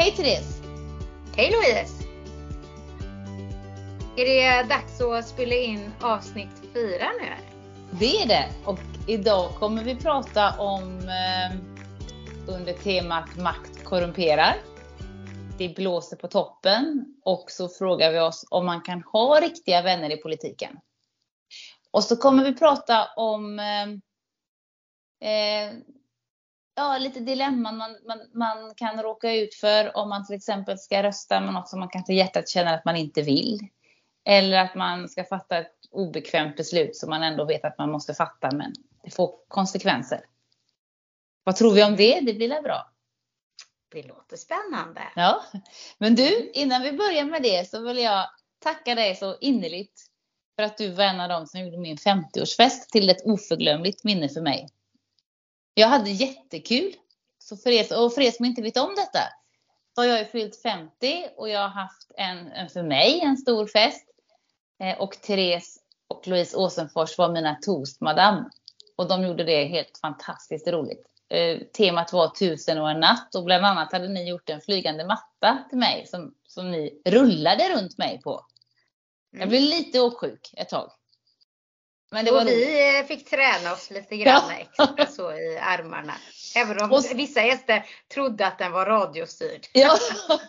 Hej Therese! Hej Louise! Är det dags att spela in avsnitt fyra nu? Det är det och idag kommer vi prata om eh, under temat makt korrumperar. Det blåser på toppen och så frågar vi oss om man kan ha riktiga vänner i politiken. Och så kommer vi prata om eh, eh, ja, lite dilemman man, man, man, kan råka ut för om man till exempel ska rösta med något som man kanske hjärtat känner att man inte vill. Eller att man ska fatta ett obekvämt beslut som man ändå vet att man måste fatta men det får konsekvenser. Vad tror vi om det? Det blir väl bra? Det låter spännande. Ja, men du, innan vi börjar med det så vill jag tacka dig så innerligt för att du var en av dem som gjorde min 50-årsfest till ett oförglömligt minne för mig. Jag hade jättekul. Så för er, och för er som inte vet om detta så har jag ju fyllt 50 och jag har haft en, för mig en stor fest. Eh, och Therese och Louise Åsenfors var mina toastmadam. Och de gjorde det helt fantastiskt roligt. Eh, temat var tusen och en natt och bland annat hade ni gjort en flygande matta till mig som, som ni rullade runt mig på. Jag blev lite åksjuk ett tag. Men det och var vi roligt. fick träna oss lite grann ja. extra så i armarna. Även om och, vissa gäster trodde att den var radiostyrd. Ja,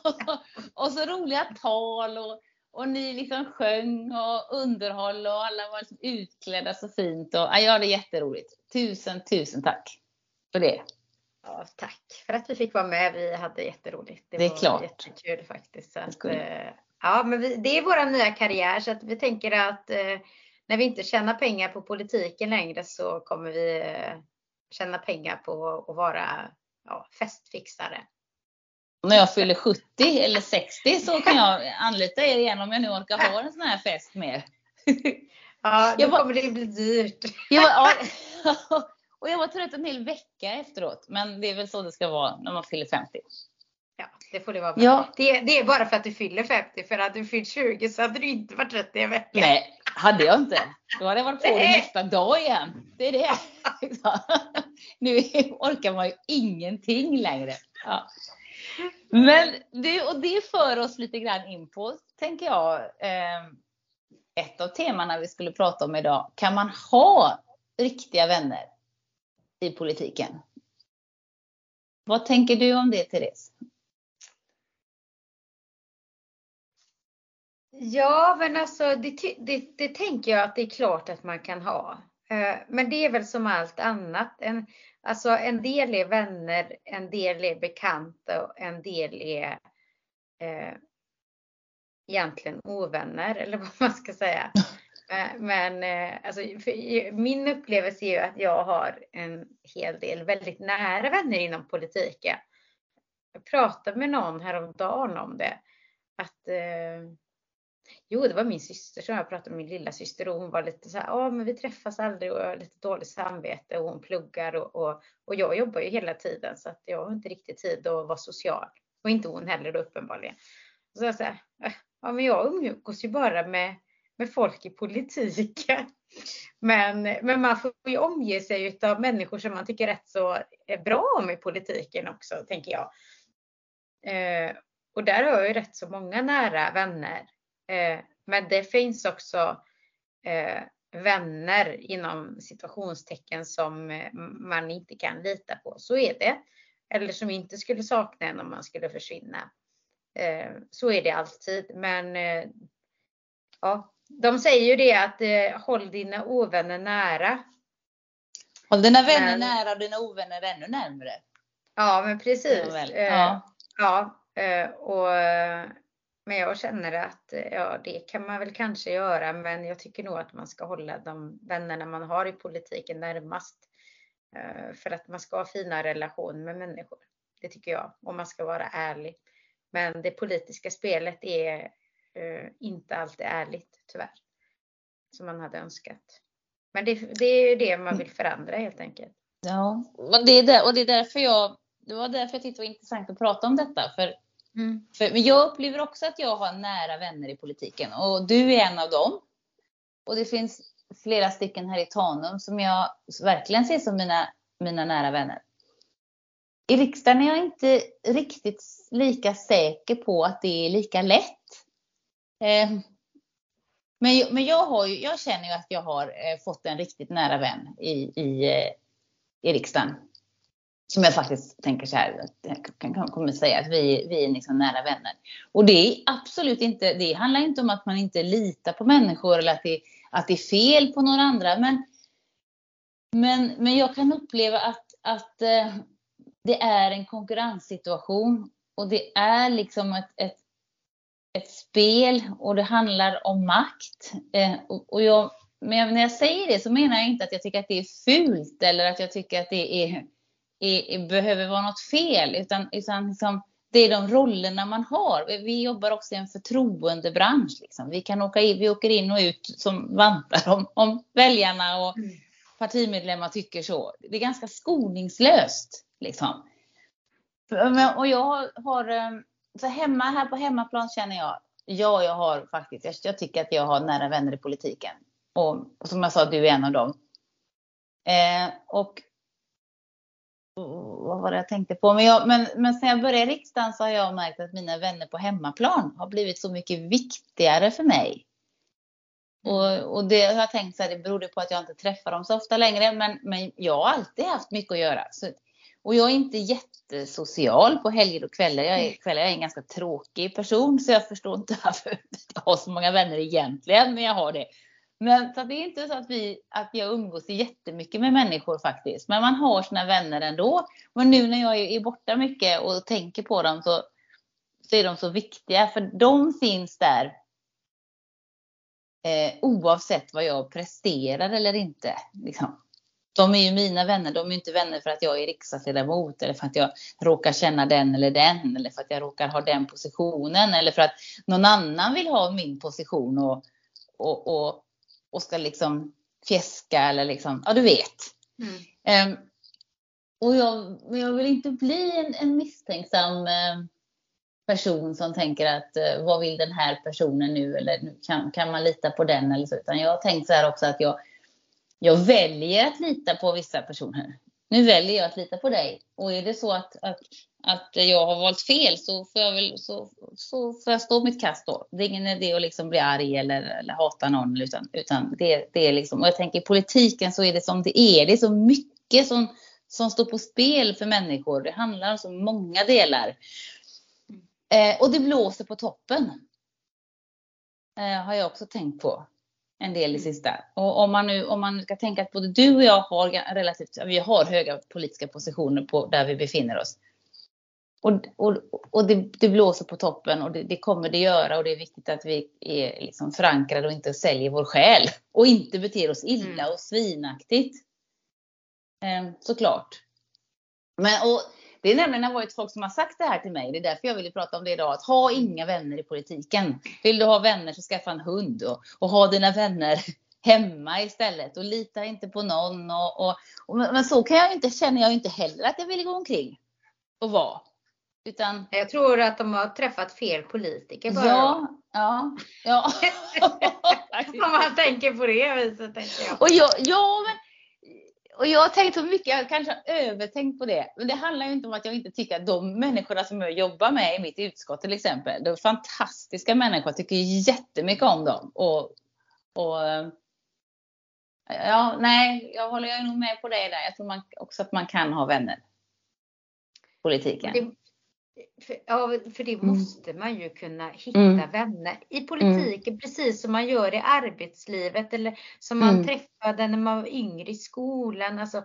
och så roliga tal och, och ni liksom sjöng och underhåll och alla var liksom utklädda så fint. Och, ja, jag hade jätteroligt. Tusen, tusen tack för det. Ja, tack för att vi fick vara med. Vi hade jätteroligt. Det, det är var klart. jättekul faktiskt. Så att, eh, ja, men vi, det är vår nya karriär så att vi tänker att eh, när vi inte tjänar pengar på politiken längre så kommer vi eh, tjäna pengar på att vara ja, festfixare. När jag fyller 70 eller 60 så kan jag anlita er igen om jag nu orkar ha en sån här fest mer. Ja, då kommer det bli dyrt. Jag var, ja, och jag var trött en hel vecka efteråt. Men det är väl så det ska vara när man fyller 50. Det får det vara. Ja. Det, det, är bara för att du fyller 50. För hade du fyllt 20 så hade du inte varit trött i en vecka. Nej, hade jag inte. Då hade jag varit på det nästa dag igen. Det är det. nu orkar man ju ingenting längre. Ja. Men det, och det för oss lite grann in på, tänker jag, eh, ett av temana vi skulle prata om idag. Kan man ha riktiga vänner i politiken? Vad tänker du om det, Therese? Ja, men alltså det, det, det, tänker jag att det är klart att man kan ha. Eh, men det är väl som allt annat. En, alltså en del är vänner, en del är bekanta och en del är eh, egentligen ovänner eller vad man ska säga. Eh, men eh, alltså, min upplevelse är ju att jag har en hel del väldigt nära vänner inom politiken. Jag pratade med någon häromdagen om det. Att eh, Jo, det var min syster som jag pratade med, min lilla syster och hon var lite så här, ja men vi träffas aldrig och jag har lite dåligt samvete och hon pluggar och, och, och jag jobbar ju hela tiden så att jag har inte riktigt tid att vara social. Och inte hon heller då uppenbarligen. Så jag säger, äh, ja men jag umgås ju bara med, med folk i politiken. Men, men man får ju omge sig av människor som man tycker rätt så bra om i politiken också, tänker jag. Eh, och där har jag ju rätt så många nära vänner Eh, men det finns också eh, vänner inom situationstecken som eh, man inte kan lita på. Så är det. Eller som inte skulle sakna en om man skulle försvinna. Så är det alltid. Men ja, de säger ju det att håll dina ovänner nära. Håll dina vänner men, nära och dina ovänner ännu närmre. Ja, men precis. Ja. ja, och men jag känner att eh, ja, det kan man väl kanske göra, men jag tycker nog att man ska hålla de vännerna man har i politiken närmast. Eh, för att man ska ha fina relationer med människor. Det tycker jag, om man ska vara ärlig. Men det politiska spelet är eh, inte alltid ärligt, tyvärr. Som man hade önskat. Men det, det är ju det man vill förändra helt enkelt. Ja, och det är, där, och det är därför jag, det var därför jag tyckte det var intressant att prata om detta. För Mm. För, men jag upplever också att jag har nära vänner i politiken och du är en av dem. Och det finns flera stycken här i Tanum som jag verkligen ser som mina, mina nära vänner. i riksdagen är jag inte riktigt lika säker på att det är lika lätt. Eh, men, men jag, har ju, jag känner ju att jag har eh, fått en riktigt nära vän i, i, eh, i riksdagen. Som jag faktiskt tänker så här, jag kan, kommer säga att vi, vi är liksom nära vänner. Och det är absolut inte, det handlar inte om att man inte litar på människor eller att det, att det är fel på några andra. Men, men, men jag kan uppleva att, att eh, det är en konkurrenssituation och det är liksom ett, ett, ett spel och det handlar om makt. Eh, och, och jag, men när jag säger det så menar jag inte att jag tycker att det är fult eller att jag tycker att det är, är, behöver vara något fel, utan, utan liksom, det är de rollerna man har. Vi jobbar också i en förtroendebransch. Liksom. Vi, kan åka in, vi åker in och ut som vantar om, om väljarna och mm. partimedlemmar tycker så. Det är ganska skoningslöst. Liksom. Och jag har, ehm, så hemma, här på hemmaplan känner jag, ja jag har faktiskt, jag, jag tycker att jag har nära vänner i politiken. Och, och som jag sa, du är en av dem. Eh, och vad var det jag tänkte på? Men, jag, men, men sen jag började i riksdagen så har jag märkt att mina vänner på hemmaplan har blivit så mycket viktigare för mig. Och, och det har jag tänkt så här, det berodde på att jag inte träffar dem så ofta längre, men, men jag har alltid haft mycket att göra. Så, och jag är inte jättesocial på helger och kvällar. Jag är, kvällar. Jag är en ganska tråkig person, så jag förstår inte varför jag har så många vänner egentligen, men jag har det. Men så det är inte så att, vi, att jag umgås jättemycket med människor faktiskt. Men man har sina vänner ändå. Men nu när jag är borta mycket och tänker på dem så, så är de så viktiga. För de finns där eh, oavsett vad jag presterar eller inte. Liksom. De är ju mina vänner. De är inte vänner för att jag är riksdagsledamot eller för att jag råkar känna den eller den eller för att jag råkar ha den positionen eller för att någon annan vill ha min position och, och, och och ska liksom fjäska eller liksom, ja du vet. Mm. Um, och jag, jag vill inte bli en, en misstänksam uh, person som tänker att uh, vad vill den här personen nu eller kan, kan man lita på den eller så. Utan jag har tänkt så här också att jag, jag väljer att lita på vissa personer. Nu väljer jag att lita på dig. Och är det så att, att att jag har valt fel så får jag väl så, så får jag stå mitt kast då. Det är ingen idé att liksom bli arg eller, eller hata någon utan, utan det, det är liksom, och jag tänker i politiken så är det som det är. Det är så mycket som, som står på spel för människor. Det handlar om så många delar. Eh, och det blåser på toppen. Eh, har jag också tänkt på en del i sista. Och om man nu om man ska tänka att både du och jag har relativt, vi har höga politiska positioner på där vi befinner oss. Och, och, och det, det, blåser på toppen och det, det, kommer det göra och det är viktigt att vi är liksom förankrade och inte säljer vår själ. Och inte beter oss illa mm. och svinaktigt. Eh, såklart. Men, och det är nämligen har varit folk som har sagt det här till mig. Det är därför jag ville prata om det idag. Att ha inga vänner i politiken. Vill du ha vänner så skaffa en hund och, och ha dina vänner hemma istället. Och lita inte på någon. Och, och, och men så kan jag inte, känner jag inte heller att jag vill gå omkring och vara. Utan... Jag tror att de har träffat fel politiker bara. Ja, ja, ja. Om man tänker på det viset. Tänker jag. Och jag, ja, men, och jag har tänkt så mycket, jag kanske har övertänkt på det. Men det handlar ju inte om att jag inte tycker att de människorna som jag jobbar med i mitt utskott till exempel, de är fantastiska människor, jag tycker jättemycket om dem. Och, och ja, nej, jag håller nog med på det där. Jag tror man, också att man kan ha vänner. Politiken. För, ja, för det mm. måste man ju kunna hitta mm. vänner. I politiken, mm. precis som man gör i arbetslivet eller som man mm. träffade när man var yngre i skolan. Alltså,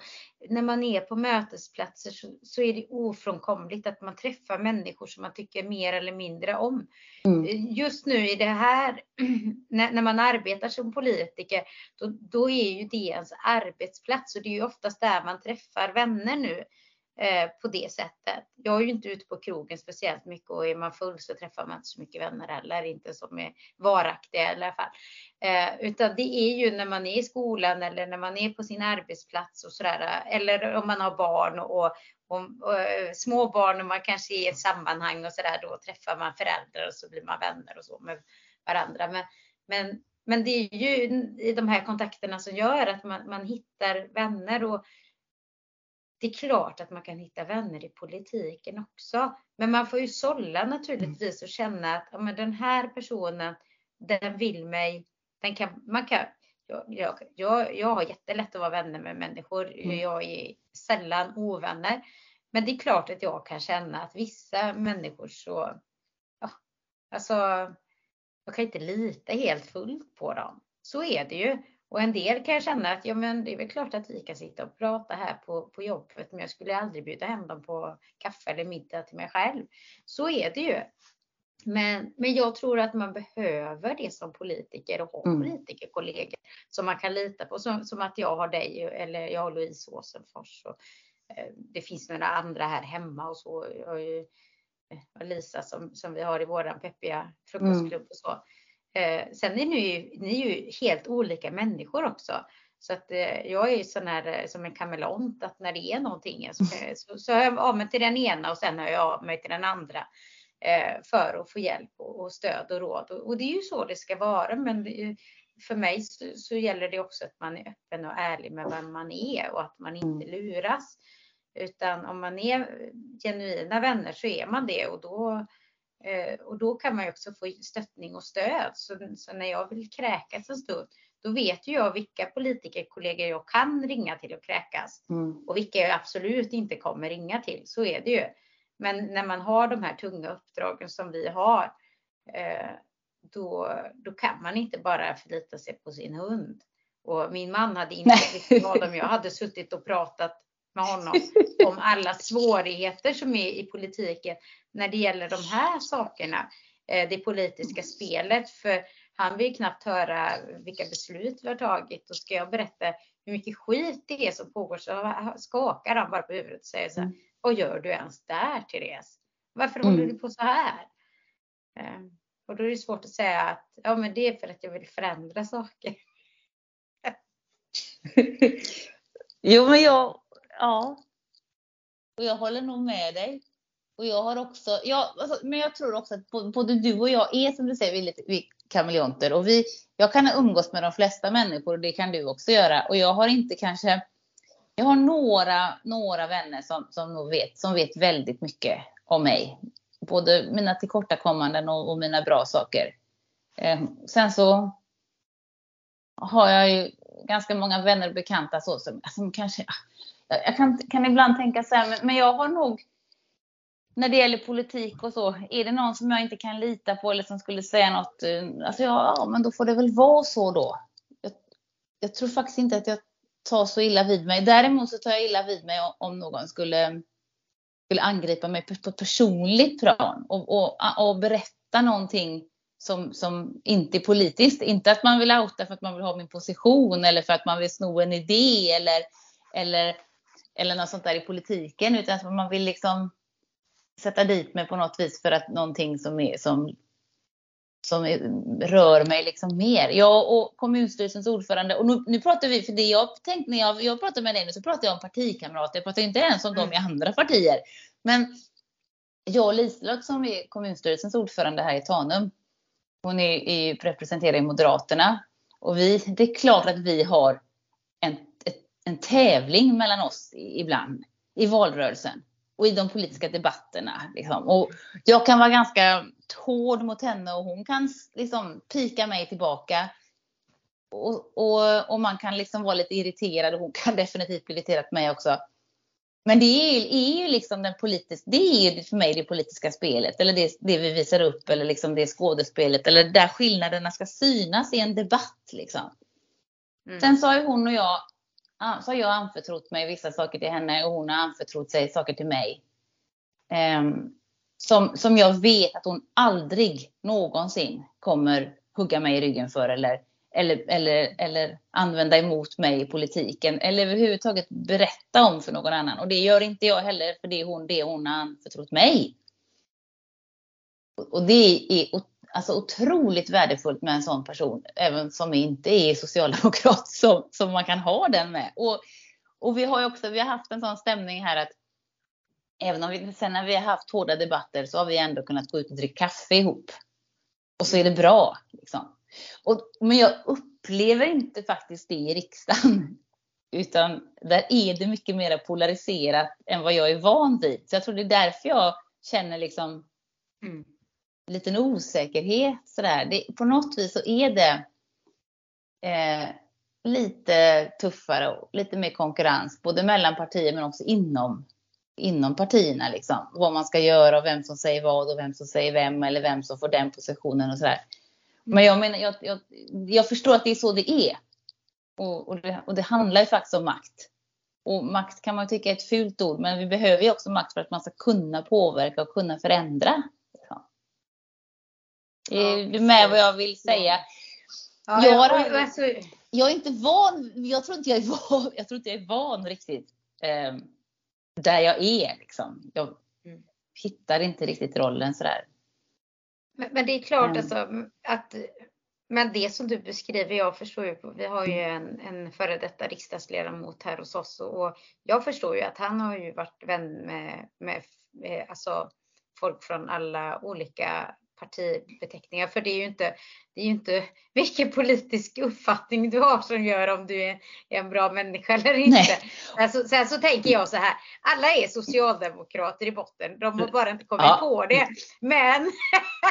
när man är på mötesplatser så, så är det ofrånkomligt att man träffar människor som man tycker mer eller mindre om. Mm. Just nu i det här, när, när, man arbetar som politiker, då, då är ju det ens arbetsplats och det är ju oftast där man träffar vänner nu. Eh, på det sättet. Jag är ju inte ute på krogen speciellt mycket och är man full så träffar man inte så mycket vänner heller, inte som är varaktiga i alla fall. Eh, utan det är ju när man är i skolan eller när man är på sin arbetsplats och sådär, eller om man har barn och, och, och och små barn och man kanske är i ett sammanhang och sådär, då träffar man föräldrar och så blir man vänner och så med varandra. Men, men, men det är ju de här kontakterna som gör att man, man hittar vänner och det är klart att man kan hitta vänner i politiken också. Men man får ju sålla naturligtvis och känna att ja, men den här personen, den vill mig. Den kan, man kan, jag, jag, jag, jag har jättelätt att vara vänner med människor. Mm. Jag är sällan ovänner. Men det är klart att jag kan känna att vissa människor så, ja, alltså, jag kan inte lita helt fullt på dem. Så är det ju. Och en del kan jag känna att ja, men det är väl klart att vi kan sitta och prata här på, på jobbet, men jag skulle aldrig bjuda hem dem på kaffe eller middag till mig själv. Så är det ju. Men, men jag tror att man behöver det som politiker och ha mm. politikerkollegor som man kan lita på. Som, som att jag har dig eller jag har Louise Åsenfors. Och, eh, det finns några andra här hemma och så. Och, och Lisa som, som vi har i våran peppiga frukostklubb och så. Eh, sen är ni ju, ni är ju helt olika människor också. Så att eh, jag är ju sån här eh, som en kameleont att när det är någonting så, så, så hör jag av mig till den ena och sen hör jag av mig till den andra eh, för att få hjälp och, och, stöd och råd. Och, och, det är ju så det ska vara. Men det, för mig så, så, gäller det också att man är öppen och ärlig med vem man är och att man inte mm. luras. Utan om man är genuina vänner så är man det och då och då kan man ju också få stöttning och stöd. Så, så när jag vill kräkas en stund, då vet ju jag vilka politikerkollegor jag kan ringa till och kräkas mm. och vilka jag absolut inte kommer ringa till. Så är det ju. Men när man har de här tunga uppdragen som vi har, eh, då, då kan man inte bara förlita sig på sin hund. Och min man hade inte blivit glad om jag hade suttit och pratat med honom om alla svårigheter som är i politiken när det gäller de här sakerna. Eh, det politiska spelet. För han vill knappt höra vilka beslut vi har tagit och ska jag berätta hur mycket skit det är som pågår så skakar han bara på huvudet och säger så här. Mm. Vad gör du ens där Therese? Varför mm. håller du på så här? Eh, och då är det svårt att säga att ja, men det är för att jag vill förändra saker. jo, men jag, ja. Och jag håller nog med dig. Och jag har också, ja, alltså, men jag tror också att både du och jag är som du säger, vi är lite vi kameleonter. Och vi, jag kan umgås med de flesta människor och det kan du också göra. Och jag har inte kanske, jag har några, några vänner som, som, nog vet, som vet väldigt mycket om mig. Både mina tillkortakommanden och, och mina bra saker. Eh, sen så har jag ju ganska många vänner och bekanta så som, som kanske, jag kan, kan ibland tänka så här, men, men jag har nog när det gäller politik och så, är det någon som jag inte kan lita på eller som skulle säga något, eh, alltså ja, ja men då får det väl vara så då. Jag, jag, tror faktiskt inte att jag tar så illa vid mig. Däremot så tar jag illa vid mig om någon skulle, skulle angripa mig på ett personligt plan och, och, och berätta någonting som, som inte är politiskt. Inte att man vill outa för att man vill ha min position eller för att man vill sno en idé eller, eller, eller något sånt där i politiken, utan man vill liksom sätta dit mig på något vis för att någonting som, är, som, som är, rör mig liksom mer. Jag och kommunstyrelsens ordförande, och nu, nu pratar vi, för det jag tänkte när jag, jag pratar med dig nu så pratar jag om partikamrater, jag pratar inte ens om mm. dem i andra partier. Men jag och Liselott som är kommunstyrelsens ordförande här i Tanum, hon är, är representerar Moderaterna. Och vi, det är klart att vi har en, en tävling mellan oss ibland i valrörelsen och i de politiska debatterna. Liksom. Och jag kan vara ganska hård mot henne och hon kan liksom pika mig tillbaka. Och, och, och, man kan liksom vara lite irriterad och hon kan definitivt bli irriterad på mig också. Men det är, är ju liksom den politiska, det är för mig det politiska spelet eller det, det vi visar upp eller liksom det skådespelet eller där skillnaderna ska synas i en debatt. Liksom. Mm. Sen har ju hon och jag så har jag anförtrott mig vissa saker till henne och hon har anförtrott sig saker till mig. Um, som, som jag vet att hon aldrig någonsin kommer hugga mig i ryggen för eller, eller, eller, eller använda emot mig i politiken eller överhuvudtaget berätta om för någon annan. Och det gör inte jag heller för det är hon, det hon har anförtrott mig. Och det är alltså otroligt värdefullt med en sån person, även som inte är socialdemokrat, som, som man kan ha den med. Och, och vi har ju också, vi har haft en sån stämning här att även om vi sen när vi har haft hårda debatter så har vi ändå kunnat gå ut och dricka kaffe ihop. Och så är det bra. Liksom. Och, men jag upplever inte faktiskt det i riksdagen. Utan där är det mycket mer polariserat än vad jag är van vid. Så jag tror det är därför jag känner liksom mm liten osäkerhet sådär. Det, på något vis så är det eh, lite tuffare och lite mer konkurrens, både mellan partier men också inom, inom partierna. Liksom. Vad man ska göra och vem som säger vad och vem som säger vem eller vem som får den positionen och sådär. Men jag menar, jag, jag, jag förstår att det är så det är. Och, och, det, och det handlar ju faktiskt om makt. Och makt kan man tycka är ett fult ord, men vi behöver ju också makt för att man ska kunna påverka och kunna förändra. Är du med vad jag vill säga? Ja, jag, har, alltså... jag är inte van, jag tror inte jag är van, jag tror inte jag är van riktigt eh, där jag är. Liksom. Jag mm. hittar inte riktigt rollen sådär. Men, men det är klart mm. alltså att men det som du beskriver, jag förstår ju, vi har ju en, en före detta riksdagsledamot här hos oss och jag förstår ju att han har ju varit vän med, med, med alltså folk från alla olika partibeteckningar. För det är ju inte, det är ju inte vilken politisk uppfattning du har som gör om du är en bra människa eller inte. Alltså, sen så tänker jag så här, alla är socialdemokrater i botten. De har bara inte kommit ja. på det. Men...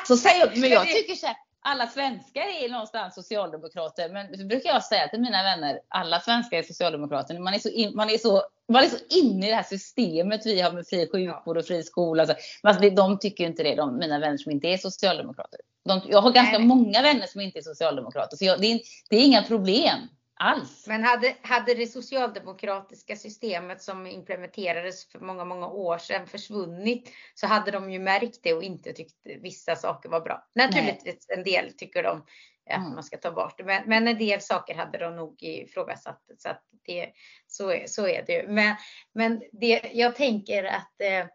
Så säger, men jag tycker så här, alla svenskar är någonstans socialdemokrater. Men det brukar jag säga till mina vänner, alla svenskar är socialdemokrater. Man är så, in, man är så, man är så inne i det här systemet vi har med fri sjukvård och fri skola. Alltså, alltså, de tycker inte det, de, mina vänner som inte är socialdemokrater. De, jag har ganska Nej. många vänner som inte är socialdemokrater, så jag, det, är, det är inga problem alls. Men hade, hade det socialdemokratiska systemet som implementerades för många, många år sedan försvunnit så hade de ju märkt det och inte tyckt vissa saker var bra. Naturligtvis Nej. en del tycker de att mm. man ska ta bort det, men, men en del saker hade de nog ifrågasatt. Så, att det, så, är, så är det ju. Men, men det, jag tänker att eh,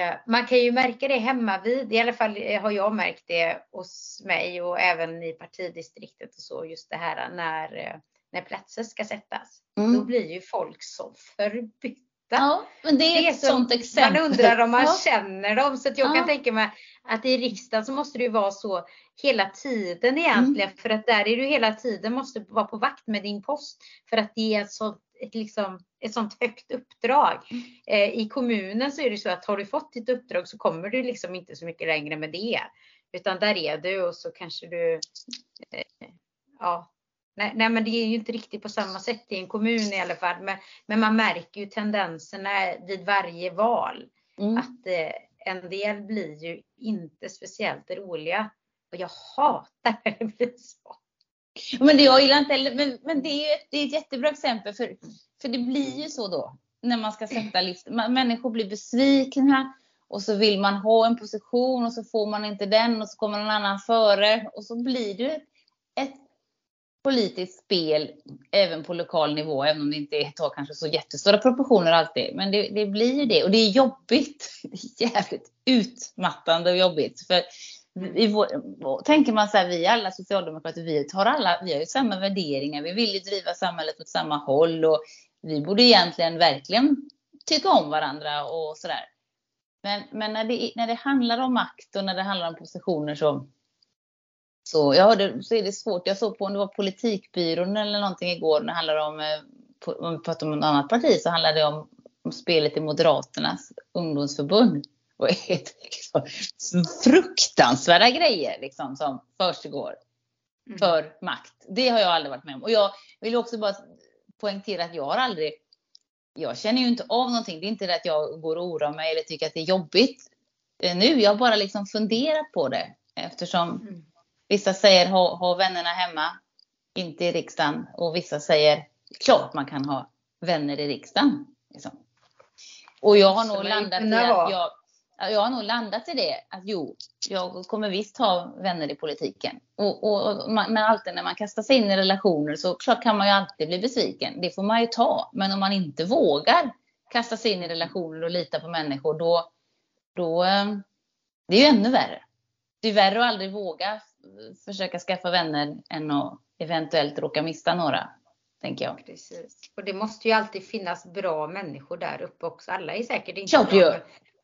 eh man kan ju märka det hemma vid, i alla fall har jag märkt det hos mig och även i partidistriktet och så, just det här när eh, när platser ska sättas. Mm. Då blir ju folk så förbytta. Ja, men det är, det är ett så, sånt exempel. Man undrar om man ja. känner dem. Så att jag ja. kan tänka mig att i riksdagen så måste det ju vara så hela tiden egentligen. Mm. För att där är du hela tiden måste vara på vakt med din post. För att det är ett sånt, ett liksom, ett sånt högt uppdrag. Mm. Eh, I kommunen så är det så att har du fått ditt uppdrag så kommer du liksom inte så mycket längre med det. Utan där är du och så kanske du eh, ja, Nej, nej, men det är ju inte riktigt på samma sätt i en kommun i alla fall. Men, men man märker ju tendenserna vid varje val. Mm. Att eh, en del blir ju inte speciellt roliga. Och jag hatar när det blir så. Men det jag gillar inte heller, men, men det, är, det är ett jättebra exempel. För, för det blir ju så då. När man ska sätta listan. Människor blir besvikna. Och så vill man ha en position och så får man inte den och så kommer någon annan före. Och så blir det ett politiskt spel även på lokal nivå, även om det inte tar kanske så jättestora proportioner alltid. Men det, det blir det och det är jobbigt. Det är jävligt utmattande och jobbigt. För vi, tänker man så här, vi alla socialdemokrater, vi, tar alla, vi har ju samma värderingar. Vi vill ju driva samhället åt samma håll och vi borde egentligen verkligen tycka om varandra och sådär. Men, men när, det, när det handlar om makt och när det handlar om positioner så så, jag hörde, så är det svårt. Jag såg på om det var Politikbyrån eller någonting igår när det handlade om, eh, om vi pratar om ett annat parti, så handlade det om, om spelet i Moderaternas ungdomsförbund. Och ett, liksom, fruktansvärda grejer liksom, som försiggår mm. för makt. Det har jag aldrig varit med om. Och jag vill också bara poängtera att jag har aldrig jag känner ju inte av någonting. Det är inte det att jag går och oroar mig eller tycker att det är jobbigt eh, nu. Jag har bara liksom funderat på det eftersom mm. Vissa säger ha, ha vännerna hemma, inte i riksdagen. Och vissa säger klart man kan ha vänner i riksdagen. Liksom. Och jag har nog landat i att jag, jag har nog landat i det att jo, jag kommer visst ha vänner i politiken. Och, och, men alltid när man kastar sig in i relationer så klart kan man ju alltid bli besviken. Det får man ju ta. Men om man inte vågar kasta sig in i relationer och lita på människor då, då eh, det är ju ännu värre. Det är värre att aldrig våga försöka skaffa vänner än att eventuellt råka mista några. Tänker jag. Precis. Och det måste ju alltid finnas bra människor där uppe också. Alla är säkert inte Klart bra.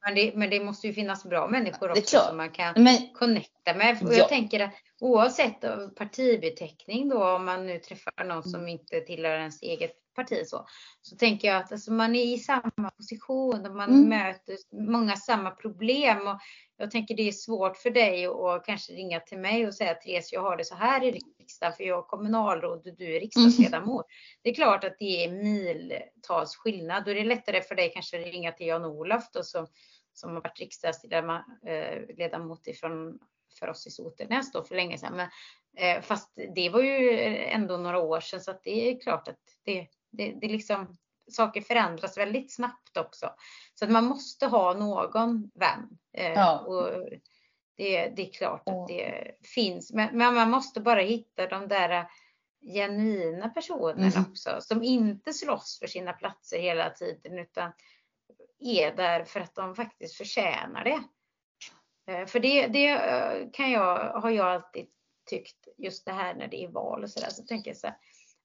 Men det, men det måste ju finnas bra människor också som man kan men, connecta med. Och ja. jag tänker att oavsett partibeteckning då, om man nu träffar någon som inte tillhör ens eget parti så, så tänker jag att alltså, man är i samma position och man mm. möter många samma problem. Och jag tänker det är svårt för dig att kanske ringa till mig och säga Therese, jag har det så här i riksdagen för jag är kommunalråd och du är riksdagsledamot. Mm. Det är klart att det är miltals skillnad. Då är det lättare för dig kanske att ringa till Jan-Olof som, som har varit riksdagsledamot ifrån för oss i Sotenäs då för länge sedan. Men, eh, fast det var ju ändå några år sedan så att det är klart att det, det, det liksom saker förändras väldigt snabbt också. Så att man måste ha någon vän. Eh, ja. och det, det, är klart att det finns. Men, men, man måste bara hitta de där genuina personerna mm. också som inte slåss för sina platser hela tiden utan är där för att de faktiskt förtjänar det. Eh, för det, det eh, kan jag, har jag alltid tyckt just det här när det är val och sådär. Så tänker jag så här,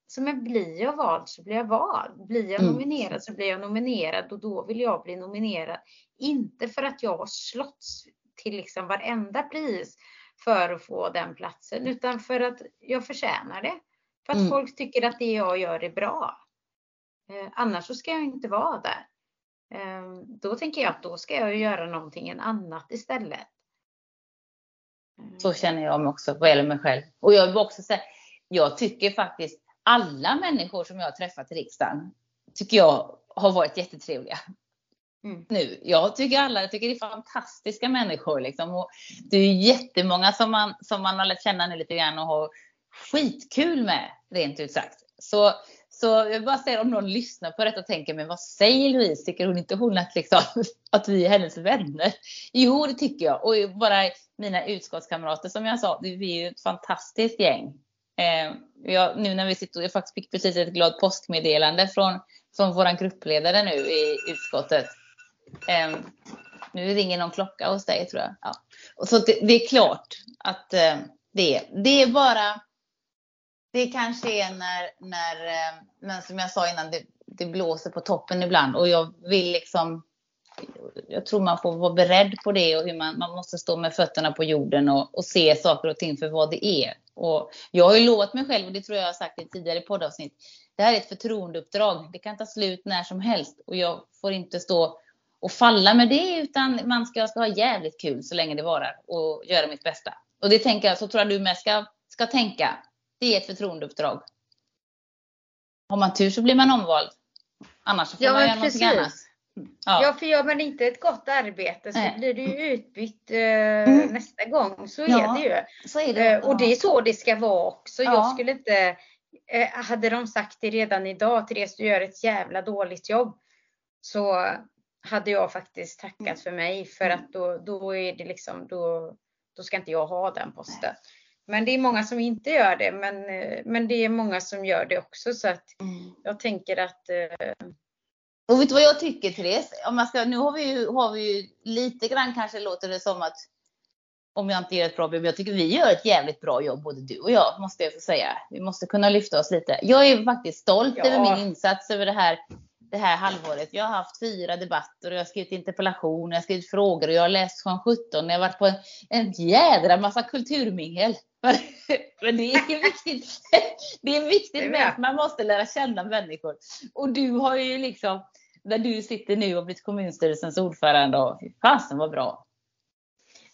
så men blir jag vald så blir jag vald. Blir jag mm. nominerad så blir jag nominerad och då vill jag bli nominerad. Inte för att jag har slåtts till liksom varenda pris för att få den platsen utan för att jag förtjänar det. För att mm. folk tycker att det jag gör är bra. Eh, annars så ska jag inte vara där. Eh, då tänker jag att då ska jag göra någonting annat istället. Så känner jag mig också vad gäller mig själv. Och jag vill också säga, jag tycker faktiskt alla människor som jag har träffat i riksdagen tycker jag har varit jättetrevliga. Mm. Nu. Jag tycker alla jag tycker det är fantastiska människor. Liksom. Och det är jättemånga som man, som man har lärt känna nu lite grann och har skitkul med, rent ut sagt. Så, så jag bara säga om någon lyssnar på detta och tänker, men vad säger Louise? Tycker hon inte hon att, liksom, att vi är hennes vänner? Jo, det tycker jag. Och bara mina utskottskamrater som jag sa, vi är ju ett fantastiskt gäng. Eh, jag, nu när vi sitter, jag faktiskt fick precis ett glad påskmeddelande från, från vår gruppledare nu i utskottet. Eh, nu ringer någon klocka hos dig tror jag. Ja. Och så det, det är klart att eh, det, det är bara det kanske är när, när eh, men som jag sa innan, det, det blåser på toppen ibland och jag vill liksom jag tror man får vara beredd på det och hur man, man måste stå med fötterna på jorden och, och, se saker och ting för vad det är. Och jag har ju lovat mig själv, och det tror jag jag har sagt i tidigare poddavsnitt, det här är ett förtroendeuppdrag. Det kan ta slut när som helst och jag får inte stå och falla med det utan man ska, ska ha jävligt kul så länge det varar och göra mitt bästa. Och det tänker jag, så tror jag du med ska, ska tänka. Det är ett förtroendeuppdrag. Har man tur så blir man omvald. Annars får ja, man göra precis. någonting annat. Ja. ja, för gör man inte ett gott arbete så Nej. blir du ju utbytt eh, mm. nästa gång. Så ja, är det ju. Så är det. Eh, och det är så det ska vara också. Ja. Jag skulle inte, eh, hade de sagt det redan idag, Therese du gör ett jävla dåligt jobb. Så hade jag faktiskt tackat mm. för mig för att då, då är det liksom, då, då ska inte jag ha den posten. Nej. Men det är många som inte gör det, men, eh, men det är många som gör det också så att mm. jag tänker att eh, och vet du vad jag tycker Therese? Om jag ska, nu har vi, ju, har vi ju lite grann kanske låter det som att om jag inte gör ett bra jobb. Jag tycker vi gör ett jävligt bra jobb både du och jag måste jag få säga. Vi måste kunna lyfta oss lite. Jag är faktiskt stolt ja. över min insats över det här, det här halvåret. Jag har haft fyra debatter och jag har skrivit interpellationer, jag har skrivit frågor och jag har läst från 17. Jag har varit på en, en jädra massa kulturmingel. Men det är viktigt. Det är viktigt med att man måste lära känna människor. Och du har ju liksom, där du sitter nu och blivit kommunstyrelsens ordförande. Och, fasen vad bra.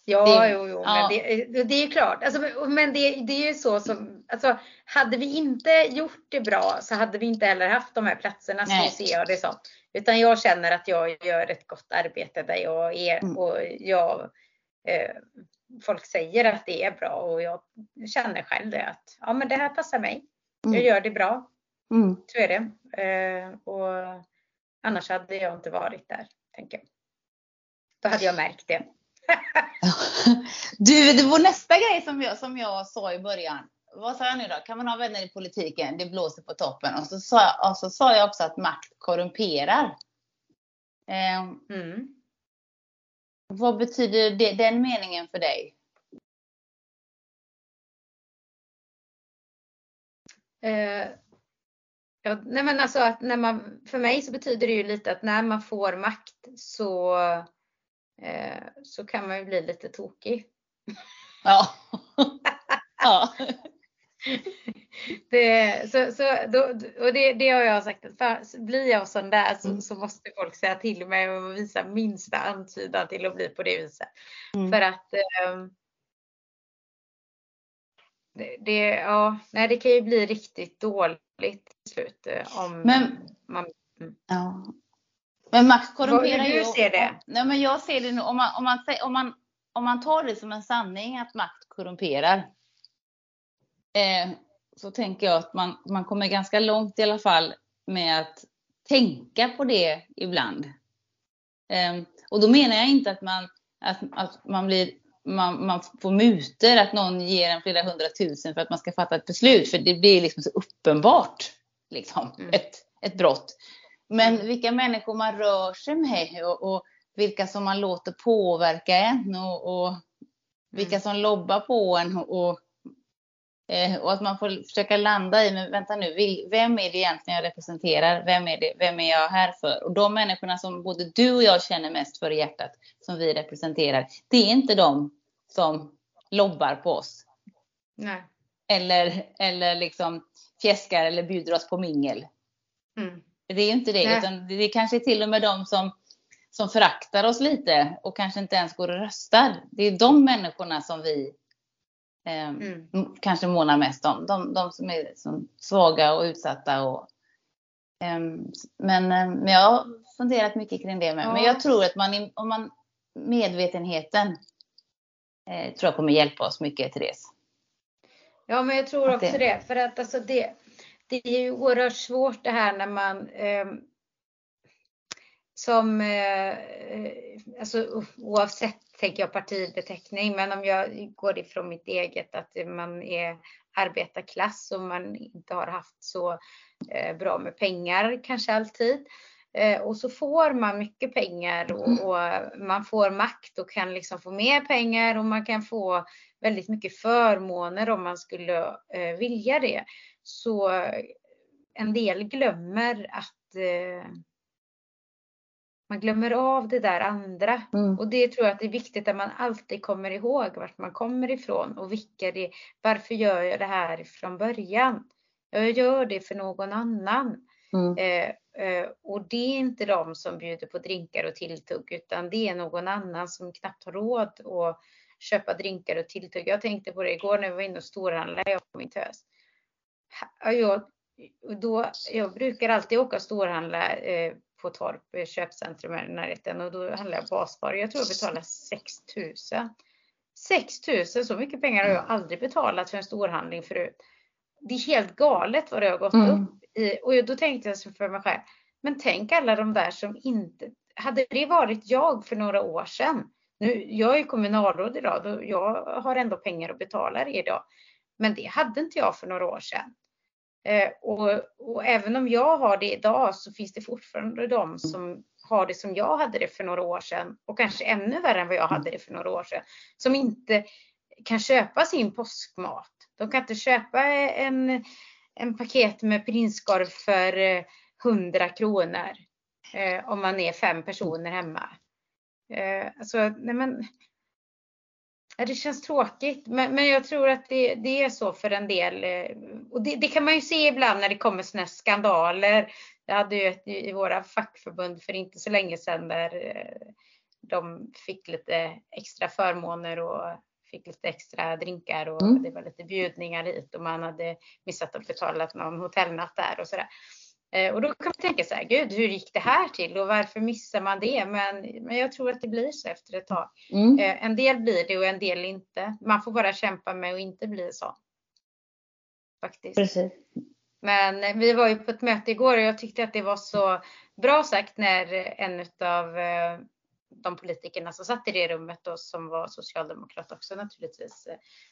Ja, det, jo, jo, ja. men det, det är ju klart. Alltså, men det, det är ju så som, alltså, hade vi inte gjort det bra så hade vi inte heller haft de här platserna. Så ser jag det som. Utan jag känner att jag gör ett gott arbete där jag är mm. och jag eh, folk säger att det är bra och jag känner själv det att ja, men det här passar mig. Mm. Jag gör det bra. Mm. Så är det. Eh, och annars hade jag inte varit där, tänker jag. Då hade jag märkt det. du, det var nästa grej som jag, som jag sa i början. Vad sa jag nu då? Kan man ha vänner i politiken? Det blåser på toppen. Och så sa, och så sa jag också att makt korrumperar. Eh, mm. Vad betyder det, den meningen för dig? Eh, ja, nej men alltså att när man, för mig så betyder det ju lite att när man får makt så, så kan man ju bli lite tokig. Ja. ja. det, så, så, då, och det, det har jag sagt, att för, blir jag sån där så, mm. så, måste folk säga till mig och visa minsta antydan till att bli på det viset. Mm. För att eh, det, det, ja, nej, det kan ju bli riktigt dåligt till slut. Eh, om men, man, mm. ja. Men makt korrumperar ju. Hur ser det? Nej, men jag ser det nu, om man, om, man, om, man, om man tar det som en sanning att makt korrumperar. Eh, så tänker jag att man, man kommer ganska långt i alla fall med att tänka på det ibland. Eh, och då menar jag inte att man, att, att man blir man, man får muter, att någon ger en flera hundratusen för att man ska fatta ett beslut. För det blir liksom så uppenbart liksom, mm. ett, ett brott. Men mm. vilka människor man rör sig med och, och vilka som man låter påverka en och, och vilka mm. som lobbar på en och, eh, och att man får försöka landa i, men vänta nu, vem är det egentligen jag representerar? Vem är, det, vem är jag här för? Och de människorna som både du och jag känner mest för i hjärtat, som vi representerar, det är inte de som lobbar på oss. Nej. Eller, eller liksom fjäskar eller bjuder oss på mingel. Mm. Det är ju inte det, Nej. utan det är kanske till och med de som som föraktar oss lite och kanske inte ens går och röstar. Det är de människorna som vi eh, mm. kanske månar mest om. De, de som är som svaga och utsatta. Och, eh, men, eh, men jag har funderat mycket kring det med. Ja. Men jag tror att man, om man medvetenheten eh, tror jag kommer hjälpa oss mycket, Therese. Ja, men jag tror också det. det. För att alltså det, det är ju oerhört svårt det här när man eh, som, eh, alltså oavsett tänker jag partibeteckning, men om jag går ifrån mitt eget att man är arbetarklass och man inte har haft så eh, bra med pengar kanske alltid. Eh, och så får man mycket pengar och, mm. och, man får makt och kan liksom få mer pengar och man kan få väldigt mycket förmåner om man skulle vilja det. Så en del glömmer att man glömmer av det där andra. Mm. Och det tror jag att det är viktigt att man alltid kommer ihåg vart man kommer ifrån och vilka det Varför gör jag det här från början? Jag gör det för någon annan. Mm. Eh, eh, och det är inte de som bjuder på drinkar och tilltugg utan det är någon annan som knappt har råd att köpa drinkar och tilltugg. Jag tänkte på det igår när vi var inne och storhandlade, jag och min tös. Jag, då, jag brukar alltid åka och storhandla eh, på Torp eh, köpcentrum i närheten och då handlar jag basvaror. Jag tror jag betalar 6 000. 6 000, så mycket pengar har jag aldrig betalat för en storhandling förut. Det är helt galet vad det har gått mm. upp i. Och då tänkte jag för mig själv, men tänk alla de där som inte, hade det varit jag för några år sedan, nu, jag är kommunalråd idag, då jag har ändå pengar att betala det idag. Men det hade inte jag för några år sedan. Eh, och, och, även om jag har det idag så finns det fortfarande de som har det som jag hade det för några år sedan och kanske ännu värre än vad jag hade det för några år sedan. Som inte kan köpa sin påskmat. De kan inte köpa en, en paket med prinskorv för eh, 100 kronor eh, om man är fem personer hemma. Eh, alltså, nej men, det känns tråkigt, men, men jag tror att det, det, är så för en del. Eh, och det, det, kan man ju se ibland när det kommer sådana skandaler. Jag hade ju ett i våra fackförbund för inte så länge sedan där eh, de fick lite extra förmåner och fick lite extra drinkar och mm. det var lite bjudningar hit och man hade missat att betala någon hotellnatt där och sådär. Eh, och då kan man tänka så här, gud hur gick det här till och varför missar man det? Men, men jag tror att det blir så efter ett tag. Mm. Eh, en del blir det och en del inte. Man får bara kämpa med att inte bli så. Faktiskt. Precis. Men eh, vi var ju på ett möte igår och jag tyckte att det var så bra sagt när en av de politikerna som satt i det rummet och som var socialdemokrat också naturligtvis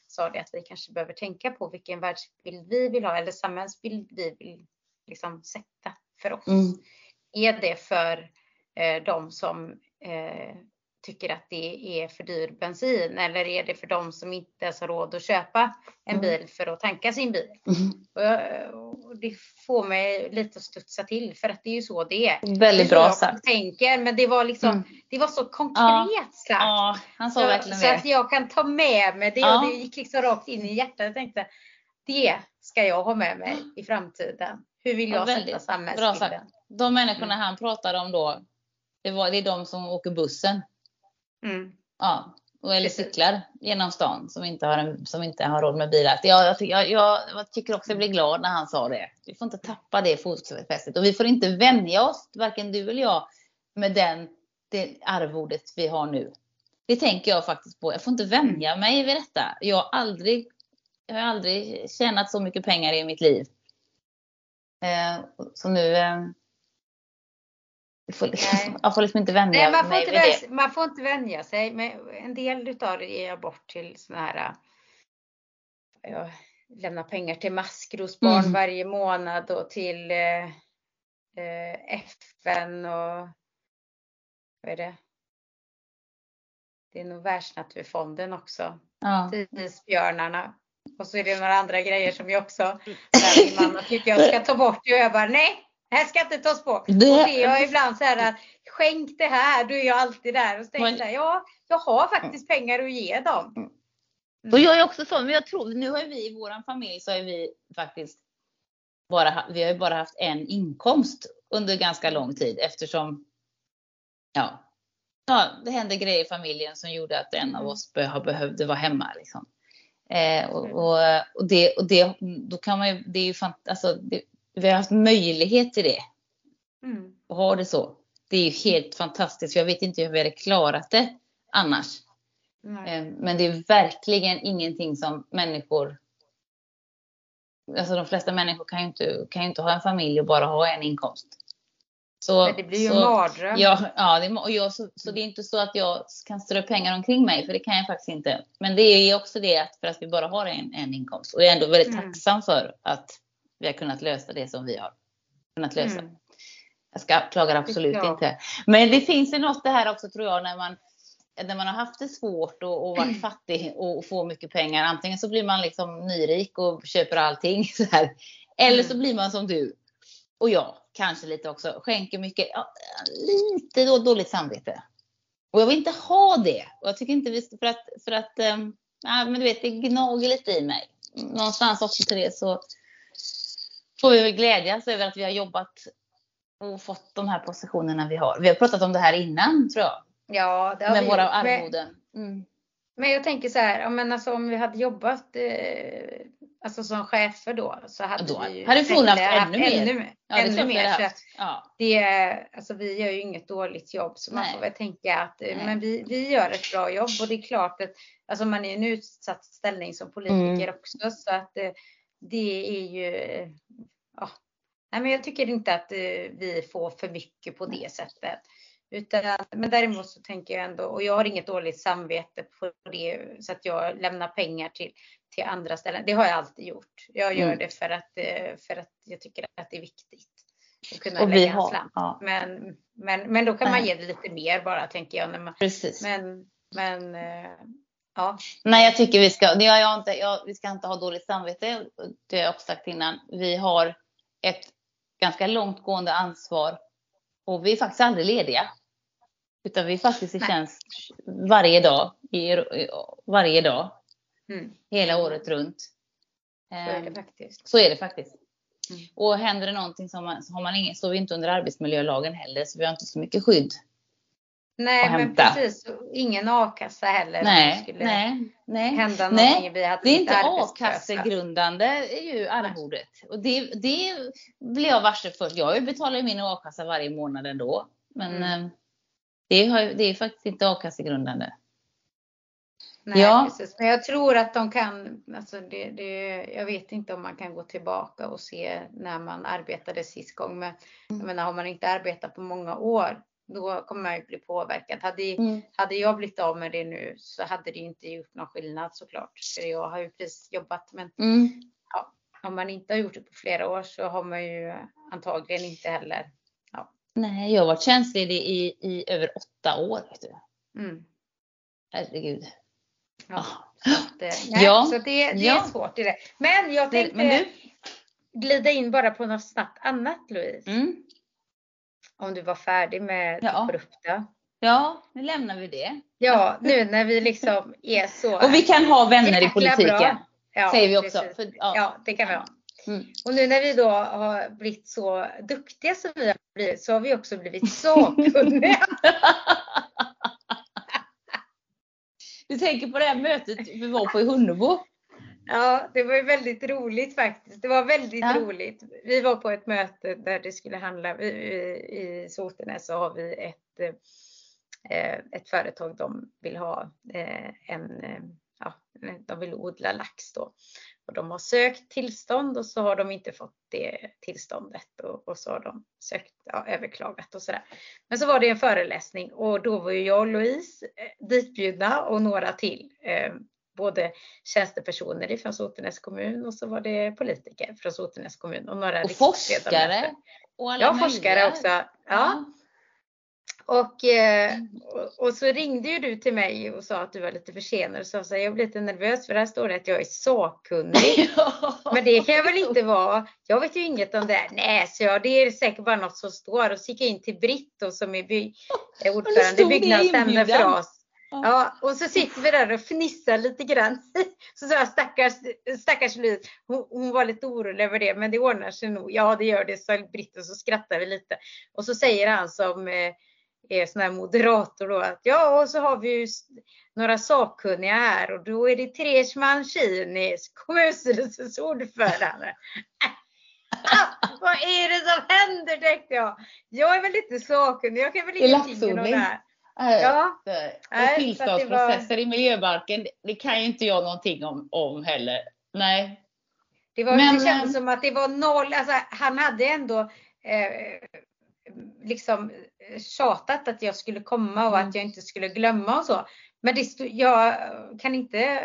sa det att vi kanske behöver tänka på vilken världsbild vi vill ha eller samhällsbild vi vill liksom sätta för oss? Mm. Är det för eh, de som eh, tycker att det är för dyr bensin eller är det för de som inte ens har råd att köpa en mm. bil för att tanka sin bil? Mm. Och, och det får mig lite att studsa till för att det är ju så det är. Väldigt det bra sagt. tänker men det var liksom, mm. det var så konkret sagt. Ja, han sa så, verkligen så att jag kan ta med mig det ja. och det gick liksom rakt in i hjärtat. Jag tänkte det ska jag ha med mig i framtiden. Hur vill jag Ja, sätta samhällsbilden? De människorna Mm. han pratade om då, det, var, det är de som åker bussen. Mm. Ja, och- eller Precis. cyklar genom stan som inte har, en, som inte har råd med bil. Att Jag, jag, tycker- jag, jag, tycker också jag blev glad när han sa det. Vi får inte tappa det fotfästet och vi får inte vänja oss, varken du eller jag, med den, det arvodet vi har nu. Det tänker jag faktiskt på. Jag får inte vänja mig vid detta. Jag har aldrig, jag har aldrig tjänat så mycket pengar i mitt liv. Eh, så nu eh, får, Nej. jag får liksom inte vänja Nej, man får, mig inte vid det. vänja, man får inte vänja sig. Men en del utav det ger jag bort till såna här äh, jag lämnar pengar till maskrosbarn Mm. varje månad och till eh, eh, FN och vad är det? Det är nog Världsnaturfonden också. Ja. Isbjörnarna. Och så är det några andra grejer som jag också, min mamma tycker jag ska ta bort och jag bara nej, det här ska inte tas bort. Det- Och det är jag ibland så här att skänk det här, då är jag alltid där och så tänker jag ja, jag har faktiskt pengar att ge dem. Och jag är också så, men jag tror, nu har vi i vår familj så har vi faktiskt bara, vi har ju bara haft en inkomst under ganska lång tid eftersom, ja, ja det hände grejer i familjen som gjorde att en av Mm. oss be, behövde vara hemma liksom. Eh, och, och, och, det, och det, då kan man ju, det är ju fant, alltså, det, vi har haft möjlighet till det Mm. och ha det så. Det är ju helt fantastiskt, jag vet inte hur vi hade klarat det annars. Eh, Men det är verkligen ingenting som människor... Alltså de flesta människor kan ju inte, kan ju inte ha en familj och bara ha en inkomst. Så, Men det blir ju så, en mardröm. Ja, ja det, och jag, så, så det är inte så att jag kan strö pengar omkring mig, för det kan jag faktiskt inte. Men det är också det att för att vi bara har en, en inkomst. Och jag är ändå väldigt Mm. tacksam för att vi har kunnat lösa det som vi har kunnat lösa. Mm. Jag ska, klagar absolut Ja. inte. Men det finns ju något det här också tror jag när man, när man har haft det svårt och, och varit fattig och, och får mycket pengar. Antingen så blir man liksom nyrik och köper allting så här. Eller så Mm. blir man som du och jag, kanske lite också, skänker mycket, ja, lite då, dåligt samvete. Och jag vill inte ha det. Och jag tycker inte vi för att, för att, um, ja, men du vet, det gnager lite i mig. Någonstans också till det så får vi väl glädjas över att vi har jobbat och fått de här positionerna vi har. Vi har pratat om det här innan tror jag. Ja, det har Med vi våra arvoden. Mm. Men jag tänker så här, men alltså, om vi hade jobbat eh, alltså som chefer då så hade Då vi ju hade säkert haft ännu mer. ännu, Ja, det ännu vi mer. Så haft. Ja. det är, alltså vi gör ju inget dåligt jobb så man Nej. får väl tänka att eh, Nej. men vi, vi gör ett bra jobb och det är klart att alltså man är i en utsatt ställning som politiker Mm. också så att eh, det är ju ja. Nej, men jag tycker inte att eh, vi får för mycket på det sättet. Utan, men däremot så tänker jag ändå, och jag har inget dåligt samvete på det så att jag lämnar pengar till, till andra ställen. Det har jag alltid gjort. Jag gör Mm. det för att, eh, för att jag tycker att det är viktigt. Att kunna Och vi lägga en har, slant. ja, Men, men, men då kan man ge lite mer bara tänker jag. När man, precis. men, men eh, ja. Nej, jag tycker vi ska, det har jag inte, jag, vi ska inte ha dåligt samvete. Det har jag också sagt innan. Vi har ett ganska långtgående ansvar och vi är faktiskt aldrig lediga. Utan vi är faktiskt i tjänst varje dag, i, varje dag, Mm, hela året runt. så är det Ehm, faktiskt. Så är det faktiskt. Mm. Och händer det någonting har man, så har man ingen, står vi inte under arbetsmiljölagen heller, så vi har inte så mycket skydd. Nej, men precis. Ingen a-kassa heller. om Nej, skulle nej, nej. hända Nej, någonting. Vi hade Det är inte a-kassegrundande, är ju arvodet. Och det, det blev jag varse först. Jag betalar ju min a-kassa varje månad ändå. Men Mm. eh, det, har, det är faktiskt inte a-kassegrundande. Nej, Ja. precis. Men jag tror att de kan, alltså det, det, jag vet inte om man kan gå tillbaka och se när man arbetade sist gång. Men jag menar, har man inte arbetat på många år, då kommer man ju bli påverkad. Hade, Mm. hade jag blivit av med det nu så hade det inte gjort någon skillnad såklart. För jag har ju precis jobbat. Men Mm. om man inte har gjort det på flera år så har man ju antagligen inte heller. Nej, jag har varit tjänstledig i, i över åtta år. Vet du. Mm. Herregud. Ja. Ah. Så, att, eh, nej, Ja. så det, det är Ja. svårt i det. Men jag tänkte Men du? glida in bara på något snabbt annat Louise. Mm. Om du var färdig med Ja. det korrupta. Ja, nu lämnar vi det. Ja, nu när vi liksom är så. Och vi kan ha vänner i politiken. Ja, säger vi också. För, ja. ja. det kan vi ha. Mm. Och nu när vi då har blivit så duktiga som vi har blivit så har vi också blivit sakkunniga. du tänker på det här mötet vi var på i Hunnebo? Ja, det var ju väldigt roligt faktiskt. Det var väldigt ja. roligt. Vi var på ett möte där det skulle handla, i Sotenäs så har vi ett, eh, ett företag, de vill ha eh, en, eh, ja, de vill odla lax då. Och de har sökt tillstånd och så har de inte fått det tillståndet och, och så har de sökt, ja, överklagat och sådär. Men så var det en föreläsning och då var ju jag och Louise ditbjudna och några till både tjänstepersoner från Sotenäs kommun och så var det politiker från Sotenäs kommun och några Och forskare. Och alla ja, forskare också. Ja. ja. Och, eh, och, och, så ringde ju du till mig och sa att du var lite försenad och sa så här, jag blir lite nervös för här står det att jag är sakkunnig. Men det kan jag väl inte vara. Jag vet ju inget om det. Nej, så jag, det är säkert bara något som står. Och så gick jag in till Britt och som är by, ordförande i byggnadsnämnden för oss. Ja, och så sitter vi där och fnissar lite grann. Så sa jag stackars, stackars Louise, hon, hon, var lite orolig över det, men det ordnar sig nog. Ja, det gör det, sa Britt och så skrattar vi lite. Och så säger han som eh, är sån här moderator då att ja, och så har vi ju några sakkunniga här och då är det Therese Mancini, kommunstyrelsens ordförande. Vad är det som händer tänkte jag. Jag är väl inte sakkunnig, jag kan väl ingenting om det här. Ja. Och tillståndsprocesser var... i miljöbalken, det kan ju inte jag någonting om, om heller. Nej. Det, var, Men, det kändes som att det var noll, alltså han hade ändå eh, liksom tjatat att jag skulle komma och mm. att jag inte skulle glömma och så. Men det jag kan inte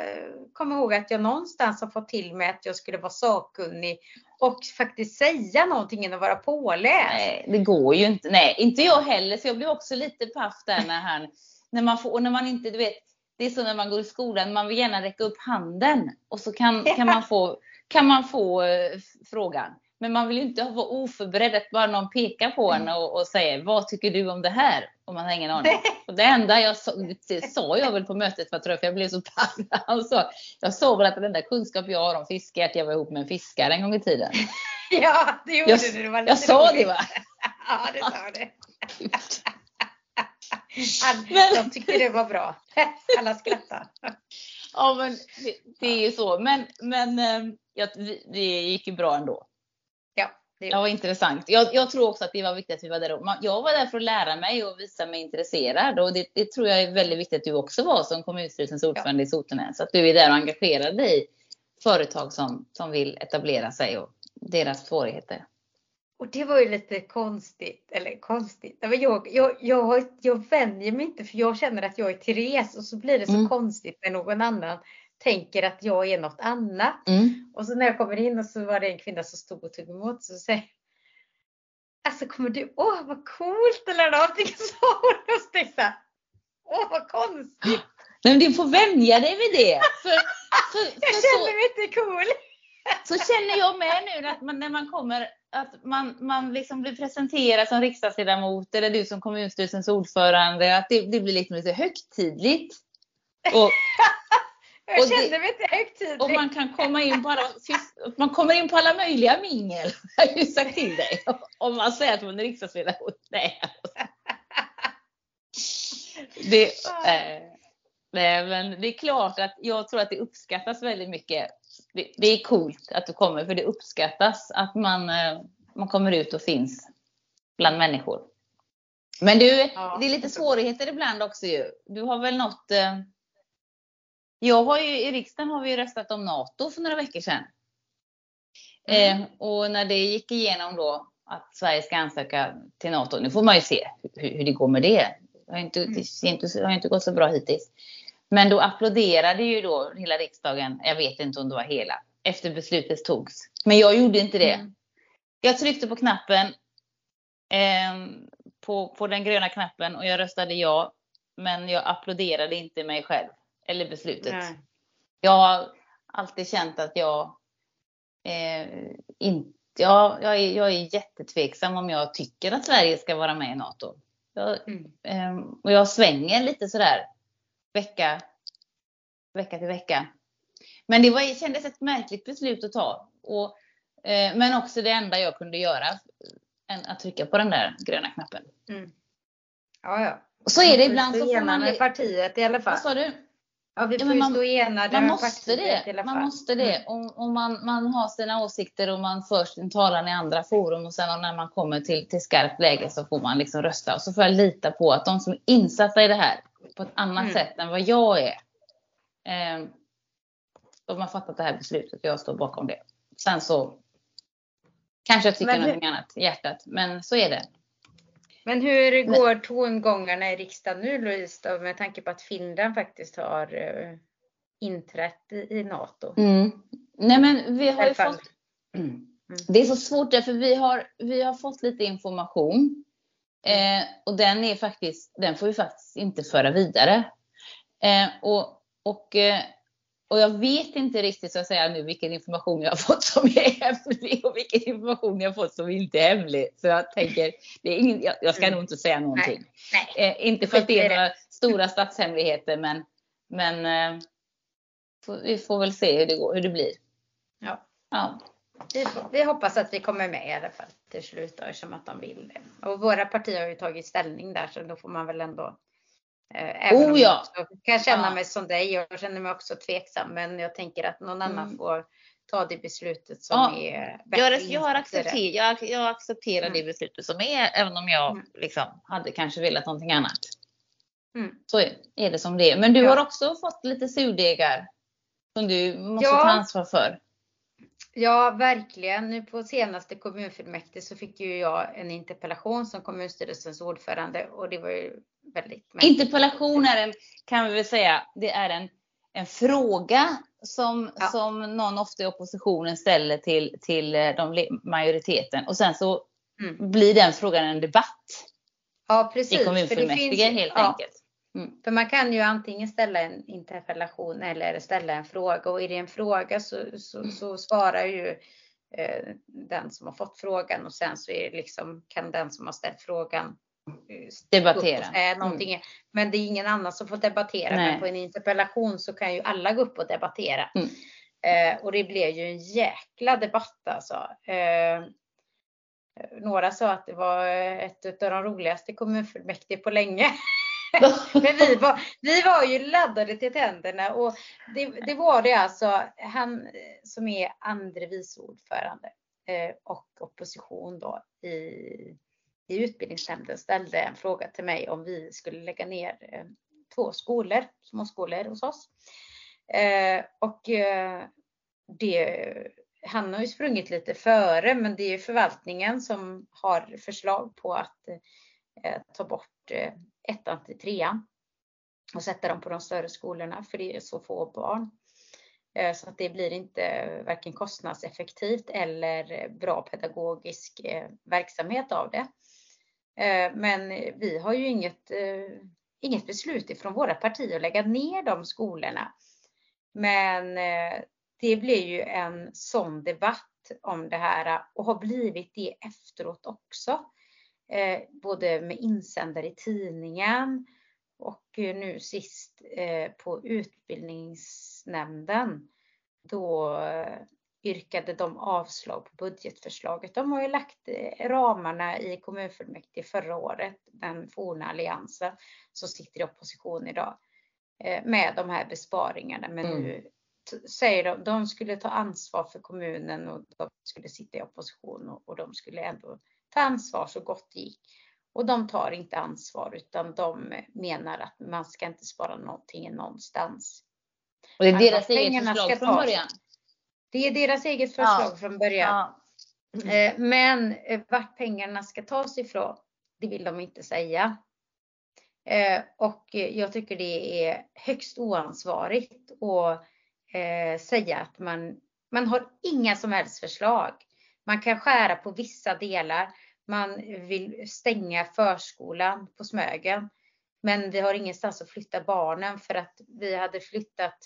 komma ihåg att jag någonstans har fått till mig att jag skulle vara sakkunnig och faktiskt säga någonting än att vara påläst. Nej, det går ju inte. Nej, inte jag heller. Så jag blev också lite paff där när han, när man får, och när man inte, du vet, det är så när man går i skolan, man vill gärna räcka upp handen och så kan, kan man få, kan man få frågan. Men man vill ju inte vara oförberedd att bara någon pekar på en och, och säger vad tycker du om det här? Om man har ingen aning. Och det enda jag sa, det sa jag väl på mötet för, jag, jag blev så paff. Sa, jag sa väl att den enda kunskap jag har om fiske är att jag var ihop med en fiskare en gång i tiden. Ja, det gjorde jag, du. Det var lite jag sa det va? Ja, det sa du. Han, de tyckte det var bra. Alla skrattade. Ja, men det, det är ju så. Men, men eh, ja, det gick ju bra ändå. Det var intressant. Jag, jag, tror också att det var viktigt att vi var där. Jag var där för att lära mig och visa mig intresserad. Och det, det tror jag är väldigt viktigt att du också var som kommunstyrelsens ordförande ja. i Sotenäs. Att du är där och engagerar dig i företag som, som vill etablera sig och deras svårigheter. Och det var ju lite konstigt, eller konstigt. Jag, jag, jag, jag vänjer mig inte för jag känner att jag är Therese och så blir det så mm. konstigt när någon annan tänker att jag är något annat. Mm. Och så när jag kommer in och så var det en kvinna som stod och tog emot så säger Alltså kommer du, åh vad coolt eller någonting sa hon och tänkte åh vad konstigt. Men du får vänja dig vid det. För, för, för jag känner så, mig inte cool. Så känner jag med nu att man, när man kommer, att man, man liksom blir presenterad som riksdagsledamot eller du som kommunstyrelsens ordförande, att det, det blir liksom lite högtidligt. Och, jag kände mig inte högtidlig. Och man kan komma in alla, man kommer in på alla möjliga mingel. Jag har ju sagt till dig. Om man säger att man är riksdagsledamot. Nej. Det, eh, nej, men det är klart att jag tror att det uppskattas väldigt mycket. Det, det är coolt att du kommer för det uppskattas att man, eh, man kommer ut och finns bland människor. Men du, ja, det är lite svårigheter ibland också ju. Du har väl något eh, jag har ju, I riksdagen har vi röstat om NATO för några veckor sedan. Mm. Eh, och när det gick igenom då att Sverige ska ansöka till NATO, nu får man ju se hur, hur det går med det. Det har, inte, mm. inte, det har inte gått så bra hittills. Men då applåderade ju då hela riksdagen, jag vet inte om det var hela, efter beslutet togs. Men jag gjorde inte det. Mm. Jag tryckte på knappen, eh, på, på den gröna knappen och jag röstade ja. Men jag applåderade inte mig själv eller beslutet. Nej. Jag har alltid känt att jag eh, inte Ja, jag, är, jag är jättetveksam om jag tycker att Sverige ska vara med i NATO. Jag, mm. eh, och jag svänger lite sådär vecka, vecka till vecka. Men det var, kändes ett märkligt beslut att ta. Och, eh, men också det enda jag kunde göra. Än att trycka på den där gröna knappen. Mm. Ja, ja. Och så är det ibland. Så får man partiet i alla fall. Vad sa du? Ja, vi får ja, man, stå enade man måste det. Man måste det. Mm. Och, och man, man har sina åsikter och man för sin talan i andra forum och sen när man kommer till, till skarpt läge så får man liksom rösta. Och så får jag lita på att de som är insatta i det här på ett annat mm. sätt än vad jag är. Eh, de har fattat det här beslutet och jag står bakom det. Sen så kanske jag tycker men någonting annat i hjärtat, men så är det. Men hur går tongångarna i riksdagen nu Louise då, med tanke på att Finland faktiskt har uh, inträtt i, i NATO? Mm. Nej men vi har ju fått... Mm. Det är så svårt därför vi har, vi har fått lite information. Eh, och den är faktiskt, den får vi faktiskt inte föra vidare. Eh, och, och eh, och jag vet inte riktigt så att säga nu vilken information jag har fått som är hemlig och vilken information jag har fått som inte är hemlig. Så jag tänker, det är ingen, jag, jag ska mm. nog inte säga någonting. Nej. Nej. Eh, inte för att det är några stora statshemligheter men, men eh, vi får väl se hur det, går, hur det blir. Ja. ja. Vi, vi, hoppas att vi kommer med i alla fall till slut då, som att de vill det. Och våra partier har ju tagit ställning där så då får man väl ändå även oh, ja. jag kan känna mig som dig. Jag känner mig också tveksam, men jag tänker att någon mm. annan får ta det beslutet som ja. är bättre. Jag, jag, har accepter, jag, jag accepterar mm. det beslutet som är, även om jag mm. liksom hade kanske velat någonting annat. Mm. Så är det som det är. Men du ja. har också fått lite surdegar som du måste ja. ta ansvar för. Ja, verkligen. Nu på senaste kommunfullmäktige så fick ju jag en interpellation som kommunstyrelsens ordförande och det var ju väldigt. Interpellation är en, kan vi väl säga, det är en, en fråga som, ja. som någon ofta i oppositionen ställer till, till eh, de, majoriteten och sen så mm. blir den frågan en debatt. Ja, precis. I kommunfullmäktige helt ja. enkelt. Mm. För man kan ju antingen ställa en interpellation eller ställa en fråga och är det en fråga så, så, mm. så svarar ju eh, den som har fått frågan och sen så är det liksom, kan den som har ställt frågan eh, debattera. Säga någonting. Mm. Men det är ingen annan som får debattera. Nej. Men på en interpellation så kan ju alla gå upp och debattera. Mm. Eh, och det blev ju en jäkla debatt alltså. Eh, några sa att det var ett av de roligaste kommunfullmäktige på länge. Men vi var, vi var ju laddade till tänderna och det, det var det alltså. Han eh, som är andre vice ordförande eh, och opposition då i, i utbildningsnämnden ställde en fråga till mig om vi skulle lägga ner eh, två skolor, småskolor hos oss. Och det, han har ju sprungit lite före, men det är ju förvaltningen som har förslag på att ta bort ettan till trean och sätta dem på de större skolorna för det är så få barn. Eh, så att det blir inte varken kostnadseffektivt eller bra pedagogisk eh, verksamhet av det. Eh, men vi har ju inget, inget beslut ifrån våra partier att lägga ner de skolorna. Men det blir ju en sån debatt om det här och har blivit det efteråt också eh, både med insändare i tidningen och nu sist eh, på utbildningsnämnden. Då eh, yrkade de avslag på budgetförslaget. De har ju lagt eh, ramarna i kommunfullmäktige förra året, den forna alliansen som sitter i opposition idag, eh, med de här besparingarna. Men mm. nu säger de, de skulle ta ansvar för kommunen och de skulle sitta i opposition och, och de skulle ändå ta ansvar så gott det gick. Och de tar inte ansvar utan de menar att man ska inte spara någonting någonstans. Och det är deras eget förslag från början? Det är deras eget förslag ja. från början. Ja. Mm. Men eh, vart pengarna ska tas ifrån, det vill de inte säga. Eh, och jag tycker det är högst oansvarigt att säga att man, man har inga som helst förslag. Man kan skära på vissa delar man vill stänga förskolan på Smögen. Men vi har ingenstans att flytta barnen för att vi hade flyttat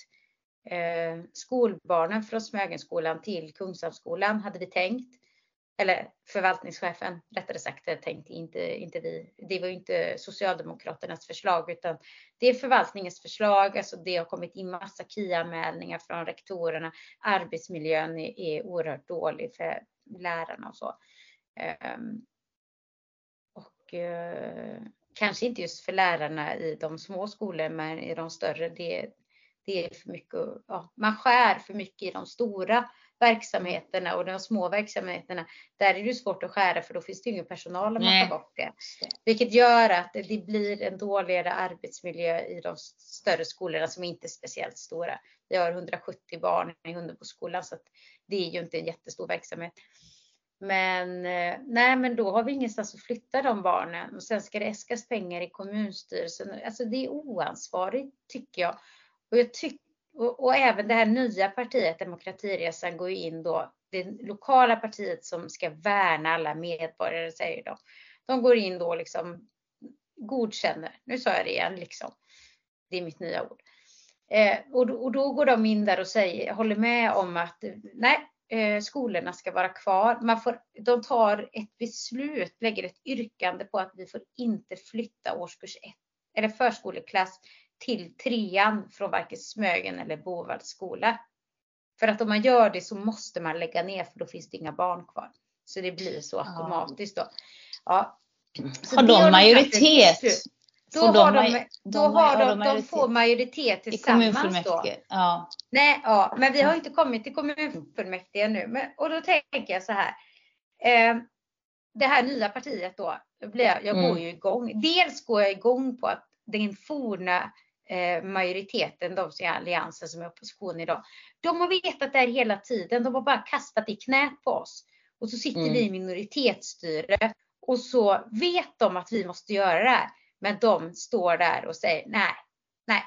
eh, skolbarnen från Smögenskolan till Kungshamnsskolan hade vi tänkt. eller förvaltningschefen rättare sagt, tänkte inte, inte vi. Det var ju inte Socialdemokraternas förslag utan det är förvaltningens förslag. Alltså det har kommit in massa kia anmälningar från rektorerna. Arbetsmiljön är, är oerhört dålig för lärarna och så. Um, och uh, kanske inte just för lärarna i de små skolorna, men i de större. Det, det är för mycket. Ja, man skär för mycket i de stora verksamheterna och de små verksamheterna, där är det svårt att skära för då finns det ingen personal om man tar bort det. Vilket gör att det blir en dåligare arbetsmiljö i de större skolorna som inte är speciellt stora. Vi har 170 barn i Hunneboskolan så att det är ju inte en jättestor verksamhet. Men eh, nej, men då har vi ingenstans att flytta de barnen och sen ska det äskas pengar i kommunstyrelsen. Alltså det är oansvarigt tycker jag. Och jag tycker och, och, även det här nya partiet, Demokratiresan, går ju in då, det lokala partiet som ska värna alla medborgare, säger de. De går in då liksom godkänner, nu sa jag det igen liksom. Det är mitt nya ord. Eh, och, då, och, då, går de in där och säger, håller med om att nej, eh, skolorna ska vara kvar. Man får, de tar ett beslut, lägger ett yrkande på att vi får inte flytta årskurs 1 eller förskoleklass till trean från varken Smögen eller Bovalls skola. För att om man gör det så måste man lägga ner för då finns det inga barn kvar. Så det blir så automatiskt då. Ja. Så har de majoritet? Då, har de, då har de, de, får majoritet tillsammans då. Ja. Nej, ja, men vi har inte kommit till kommunfullmäktige nu. Men, och då tänker jag så här. Eh, det här nya partiet då, jag, jag mm. går ju igång. Dels går jag igång på att den forna Eh, majoriteten, de som är alliansen som är opposition idag, de har vetat det här hela tiden. De har bara kastat i knät på oss. Och så sitter mm. vi i minoritetsstyre och så vet de att vi måste göra det här. Men de står där och säger nej, nej.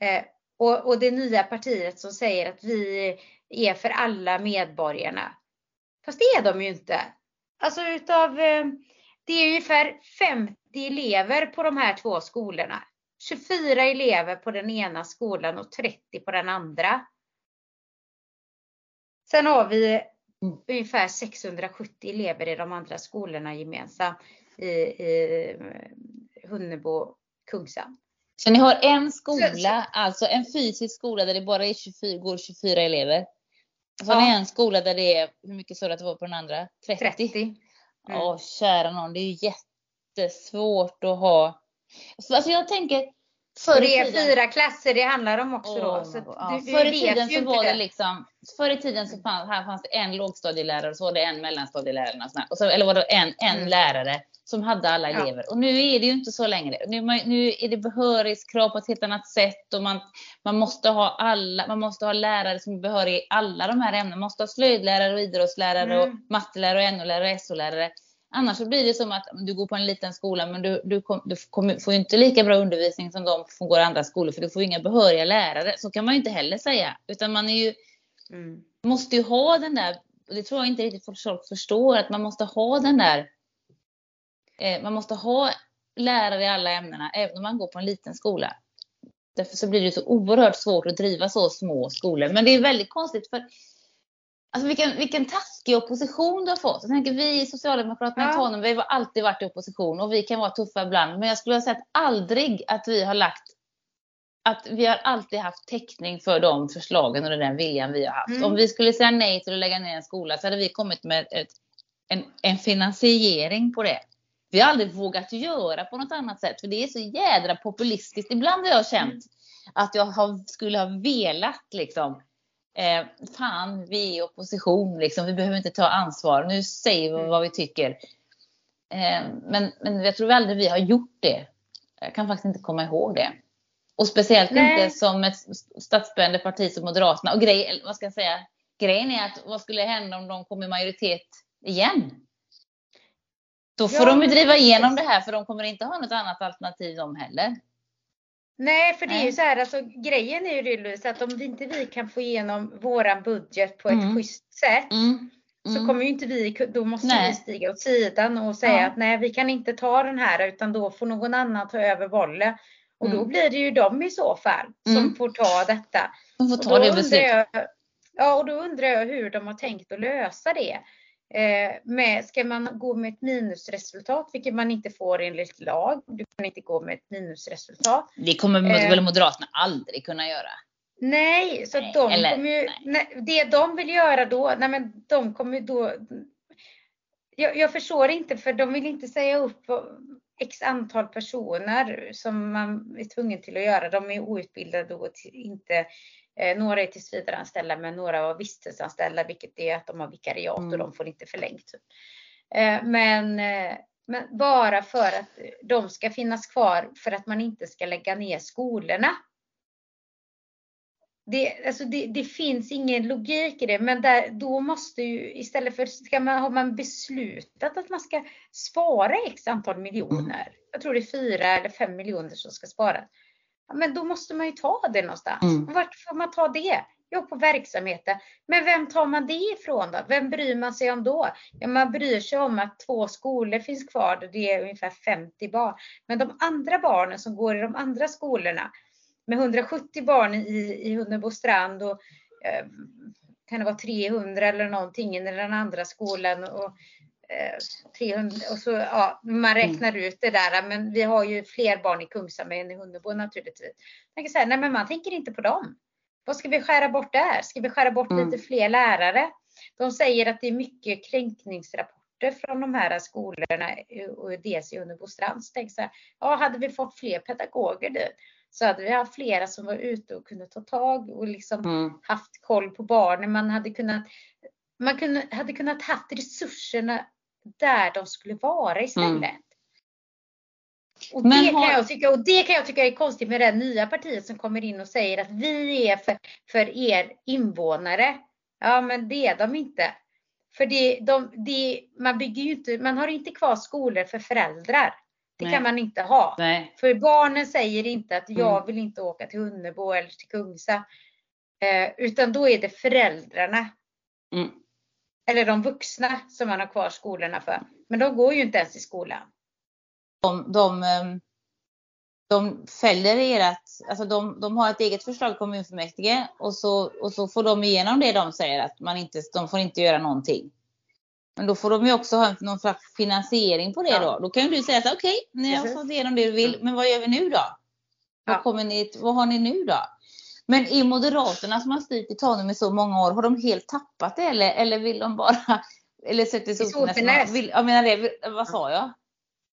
Eh, och, och det nya partiet som säger att vi är för alla medborgarna. Fast det är de ju inte. Alltså utav, eh, det är ungefär 50 elever på de här två skolorna. 24 elever på den ena skolan och 30 på den andra. Sen har vi mm. ungefär 670 elever i de andra skolorna gemensamt i, i Hunnebo, Kungsan. Så ni har en skola, så, alltså en fysisk skola där det bara är 24, går 24 elever. Så ja. har ni en skola där det är, hur mycket sa du att det var på den andra? 30? 30. Mm. Åh, kära någon, det är ju jättesvårt att ha Alltså jag tänker, Förr det är fyra klasser det handlar om också då. Så ja. du, förr i tiden så var det liksom, förr i tiden så fanns, här fanns det en lågstadielärare och så var det en mellanstadielärare. Och så, eller var det en, en mm. lärare som hade alla elever. Ja. Och nu är det ju inte så längre. Nu, nu är det behörighetskrav på ett helt annat sätt och man, man, måste ha alla, man måste ha lärare som är behöriga i alla de här ämnena. Man måste ha slöjdlärare och idrottslärare mm. och mattelärare och NO-lärare och SO-lärare. Annars blir det som att du går på en liten skola men du, du, kom, du kom, får inte lika bra undervisning som de som går andra skolor för du får inga behöriga lärare. Så kan man ju inte heller säga. Utan man är ju, mm. måste ju ha den där, och det tror jag inte riktigt folk förstår, att man måste ha den där, eh, man måste ha lärare i alla ämnena även om man går på en liten skola. Därför så blir det så oerhört svårt att driva så små skolor. Men det är väldigt konstigt för Alltså vilken, vilken taskig opposition du har fått. Jag tänker, vi i Socialdemokraterna ja. i Tanum, vi har alltid varit i opposition och vi kan vara tuffa ibland. Men jag skulle ha sett aldrig att vi har lagt att vi har alltid haft täckning för de förslagen och den viljan vi har haft. Mm. Om vi skulle säga nej till att lägga ner en skola så hade vi kommit med ett, en, en finansiering på det. Vi har aldrig vågat göra på något annat sätt för det är så jädra populistiskt. Ibland har jag känt mm. att jag har, skulle ha velat liksom eh, fan, vi är i opposition, liksom. vi behöver inte ta ansvar, nu säger vi mm. vad vi tycker. Eh, men, men jag tror aldrig vi har gjort det. Jag kan faktiskt inte komma ihåg det. Och speciellt Nej. inte som ett statsbärande parti som Moderaterna. Och grej, vad ska jag säga? Grejen är att vad skulle hända om de kom i majoritet igen? Då får ja, de ju driva igenom det här för de kommer inte ha något annat alternativ de heller. Nej, för det är ju så här, alltså, grejen är ju Louise, att om inte vi kan få igenom våran budget på ett mm. schysst sätt mm. så mm. kommer ju inte vi, då måste nej. vi stiga åt sidan och säga ja. att nej, vi kan inte ta den här utan då får någon annan ta över bollen. Och då mm. blir det ju de i så fall som mm. får ta detta. De får ta det beslutet. Ja, och då undrar jag hur de har tänkt att lösa det. Eh, med, ska man gå med ett minusresultat, vilket man inte får enligt lag. Du kan inte gå med ett minusresultat. Det kommer eh, väl Moderaterna aldrig kunna göra? Nej, så nej, de eller, kommer ju, nej. det de vill göra då, nej men de kommer då jag, jag förstår inte för de vill inte säga upp x antal personer som man är tvungen till att göra. De är outbildade och inte några är tillsvidareanställda men några var visstidsanställda vilket är att de har vikariat mm. och de får inte förlängt. Eh, men, eh, men bara för att de ska finnas kvar för att man inte ska lägga ner skolorna det, alltså det, det, finns ingen logik i det, men där, då måste ju istället för, ska man, har man beslutat att man ska spara x antal miljoner, mm. jag tror det är fyra eller fem miljoner som ska sparas, men då måste man ju ta det någonstans. Mm. Vart får man ta det? Jo, på verksamheten. Men vem tar man det ifrån då? Vem bryr man sig om då? Ja, man bryr sig om att två skolor finns kvar och det är ungefär 50 barn. Men de andra barnen som går i de andra skolorna, med 170 barn i, i Hunnebostrand och eh, kan det vara 300 eller någonting i den andra skolan och 300 eh, och så ja, man mm. räknar ut det där. Men vi har ju fler barn i Kungshamn än i Hunnebo naturligtvis. Jag så här, nej men man tänker inte på dem. Vad ska vi skära bort där? Ska vi skära bort mm. lite fler lärare? De säger att det är mycket kränkningsrapporter från de här skolorna och dels i Hunnebostrand. Så tänk så här, ja hade vi fått fler pedagoger dit så hade vi haft flera som var ute och kunde ta tag och liksom mm. haft koll på barnen. Man hade kunnat, man kunde, hade kunnat haft resurserna där de skulle vara istället. Mm. Och, det har... kan jag tycka, och det kan jag tycka är konstigt med det nya partiet som kommer in och säger att vi är för, för er invånare. Ja, men det är de inte. För det, de, det, man bygger ju inte, man har inte kvar skolor för föräldrar. Det Nej. kan man inte ha. Nej. För barnen säger inte att jag mm. vill inte åka till Hunnebo eller till Kungsa. Eh, utan då är det föräldrarna. Mm. Eller de vuxna som man har kvar skolorna för. Men de går ju inte ens i skolan. De, de, ehm, de fäller ert, alltså de, de har ett eget förslag i kommunfullmäktige och så, och så får de igenom det de säger att man inte, de får inte göra någonting. Men då får de ju också ha någon slags finansiering på det ja. då. Då kan ju du säga så okej, okay, ni har fått igenom det du vill, men vad gör vi nu då? Ja. Vad, kommer ni, vad har ni nu då? Men är Moderaterna som har styrt i Tanum i så många år, har de helt tappat det eller, eller vill de bara, eller sätter Sotenäs? Vill, jag menar det, vad sa jag?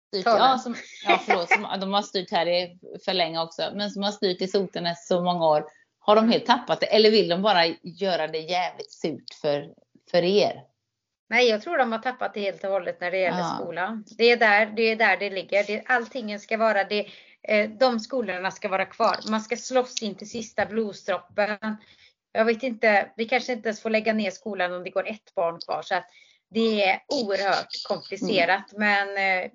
Styrt, ja, som, ja, förlåt, som, de har styrt här i, för länge också, men som har styrt i Sotenäs så många år. Har de helt tappat det eller vill de bara göra det jävligt surt för, för er? Nej, jag tror de har tappat det helt och hållet när det gäller ja. skolan. Det är där det, är där det ligger. Det, allting ska vara det. Eh, de skolorna ska vara kvar. Man ska slåss in till sista blodsdroppen. Jag vet inte, vi kanske inte ens får lägga ner skolan om det går ett barn kvar. Så att det är oerhört komplicerat. Mm. Men eh,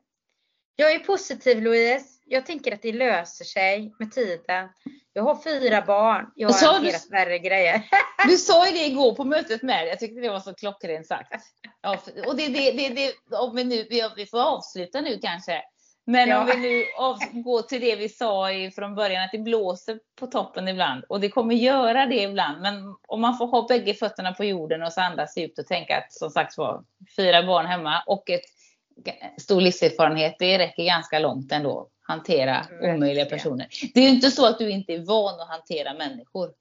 jag är positiv Louise jag tänker att det löser sig med tiden. Jag har fyra barn. Jag har hanterat du, värre grejer. du sa ju det igår på mötet med Jag tyckte det var så klockrent sagt. Ja, och det, det, det, det, om vi, nu, vi får avsluta nu kanske. Men ja. om vi nu går till det vi sa från början att det blåser på toppen ibland. Och det kommer göra det ibland. Men om man får ha bägge fötterna på jorden och så andas djupt och tänka att som sagt var fyra barn hemma och ett stor livserfarenhet. Det räcker ganska långt ändå hantera omöjliga personer. Det är ju inte så att du inte är van att hantera människor.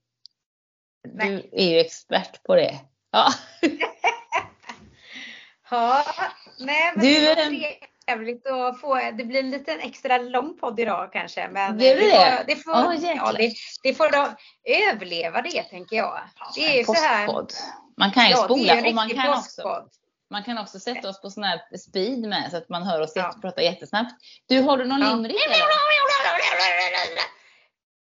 Nej. Du är ju expert på det. Ja, ja nej men du, var ehm, trevligt att få, det blir en liten extra lång podd idag kanske. Men det, det, får, det, får, oh, ja, det, det får de överleva det tänker jag. Det är så här. Man kan ju ja, spola och man kan också man kan också sätta oss på sån här speed med så att man hör oss ja. prata jättesnabbt. Du, har du någon ja. limerick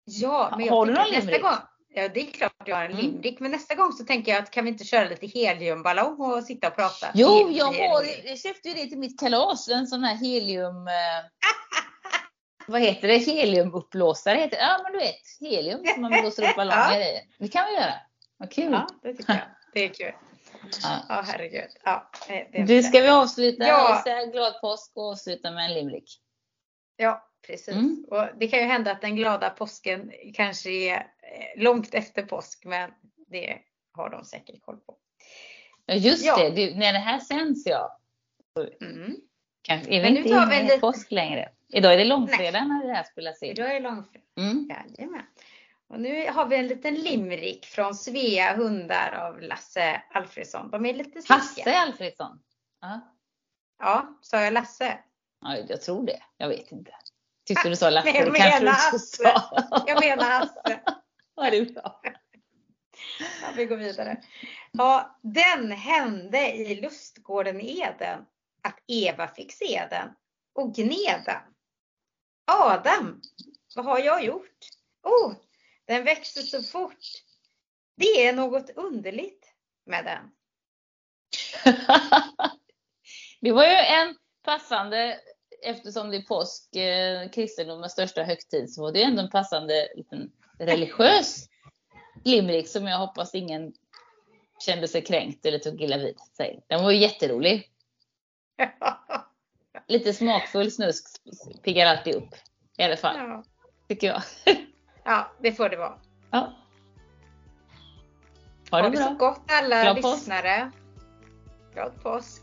Ja, men jag har du någon limerick? Gång, ja, det är klart jag har en limerick. Men nästa gång så tänker jag att kan vi inte köra lite heliumballong och sitta och prata? Jo, jag, har, jag köpte ju det till mitt kalas. En sån här helium... Eh, vad heter det? Heliumupplåsare heter det. Ja, men du vet. Helium som man blåser upp ballonger i. Det kan vi göra. Vad kul. Ja, det tycker jag. Det är kul. Ja, oh, herregud. Ja, du, ska vi avsluta ja. säga glad påsk och avsluta med en limerick? Ja, precis. Mm. Och det kan ju hända att den glada påsken kanske är eh, långt efter påsk, men det har de säkert koll på. Ja just Ja. det, du, när det här sänds ja. Mm. Kanske, är vi Men nu inte tar vi inne i liten- påsk längre? Idag är det långfredag när det här spelas in. Idag är långfredag. Mm. Jajamän. Och nu har vi en liten limerick från Svea hundar av Lasse Alfredsson. De är lite slickiga. Hasse Alfredsson. Ja. Ja, sa jag Lasse? ja, jag tror det. Jag vet inte. Tyckte du sa Lasse, Nej, jag menar sa. Jag menar Hasse. Ja, det är bra. Ja, vi går vidare. Ja, den hände i lustgården Eden att Eva fick se den och gneda. Adam, vad har jag gjort? Oh, den växte så fort. Det är något underligt med den. Det var ju en passande, eftersom det är påsk, eh, kristendomens största högtid, så var det ändå en passande liten religiös limerick som jag hoppas ingen kände sig kränkt eller tog illa vid sig. Den var ju jätterolig. Lite smakfull snusk piggar alltid upp. I alla fall, ja. tycker jag. ja, det får det vara. Ja. Ha Ha det det så bra. gott alla Glad påsk. lyssnare. Glad påsk.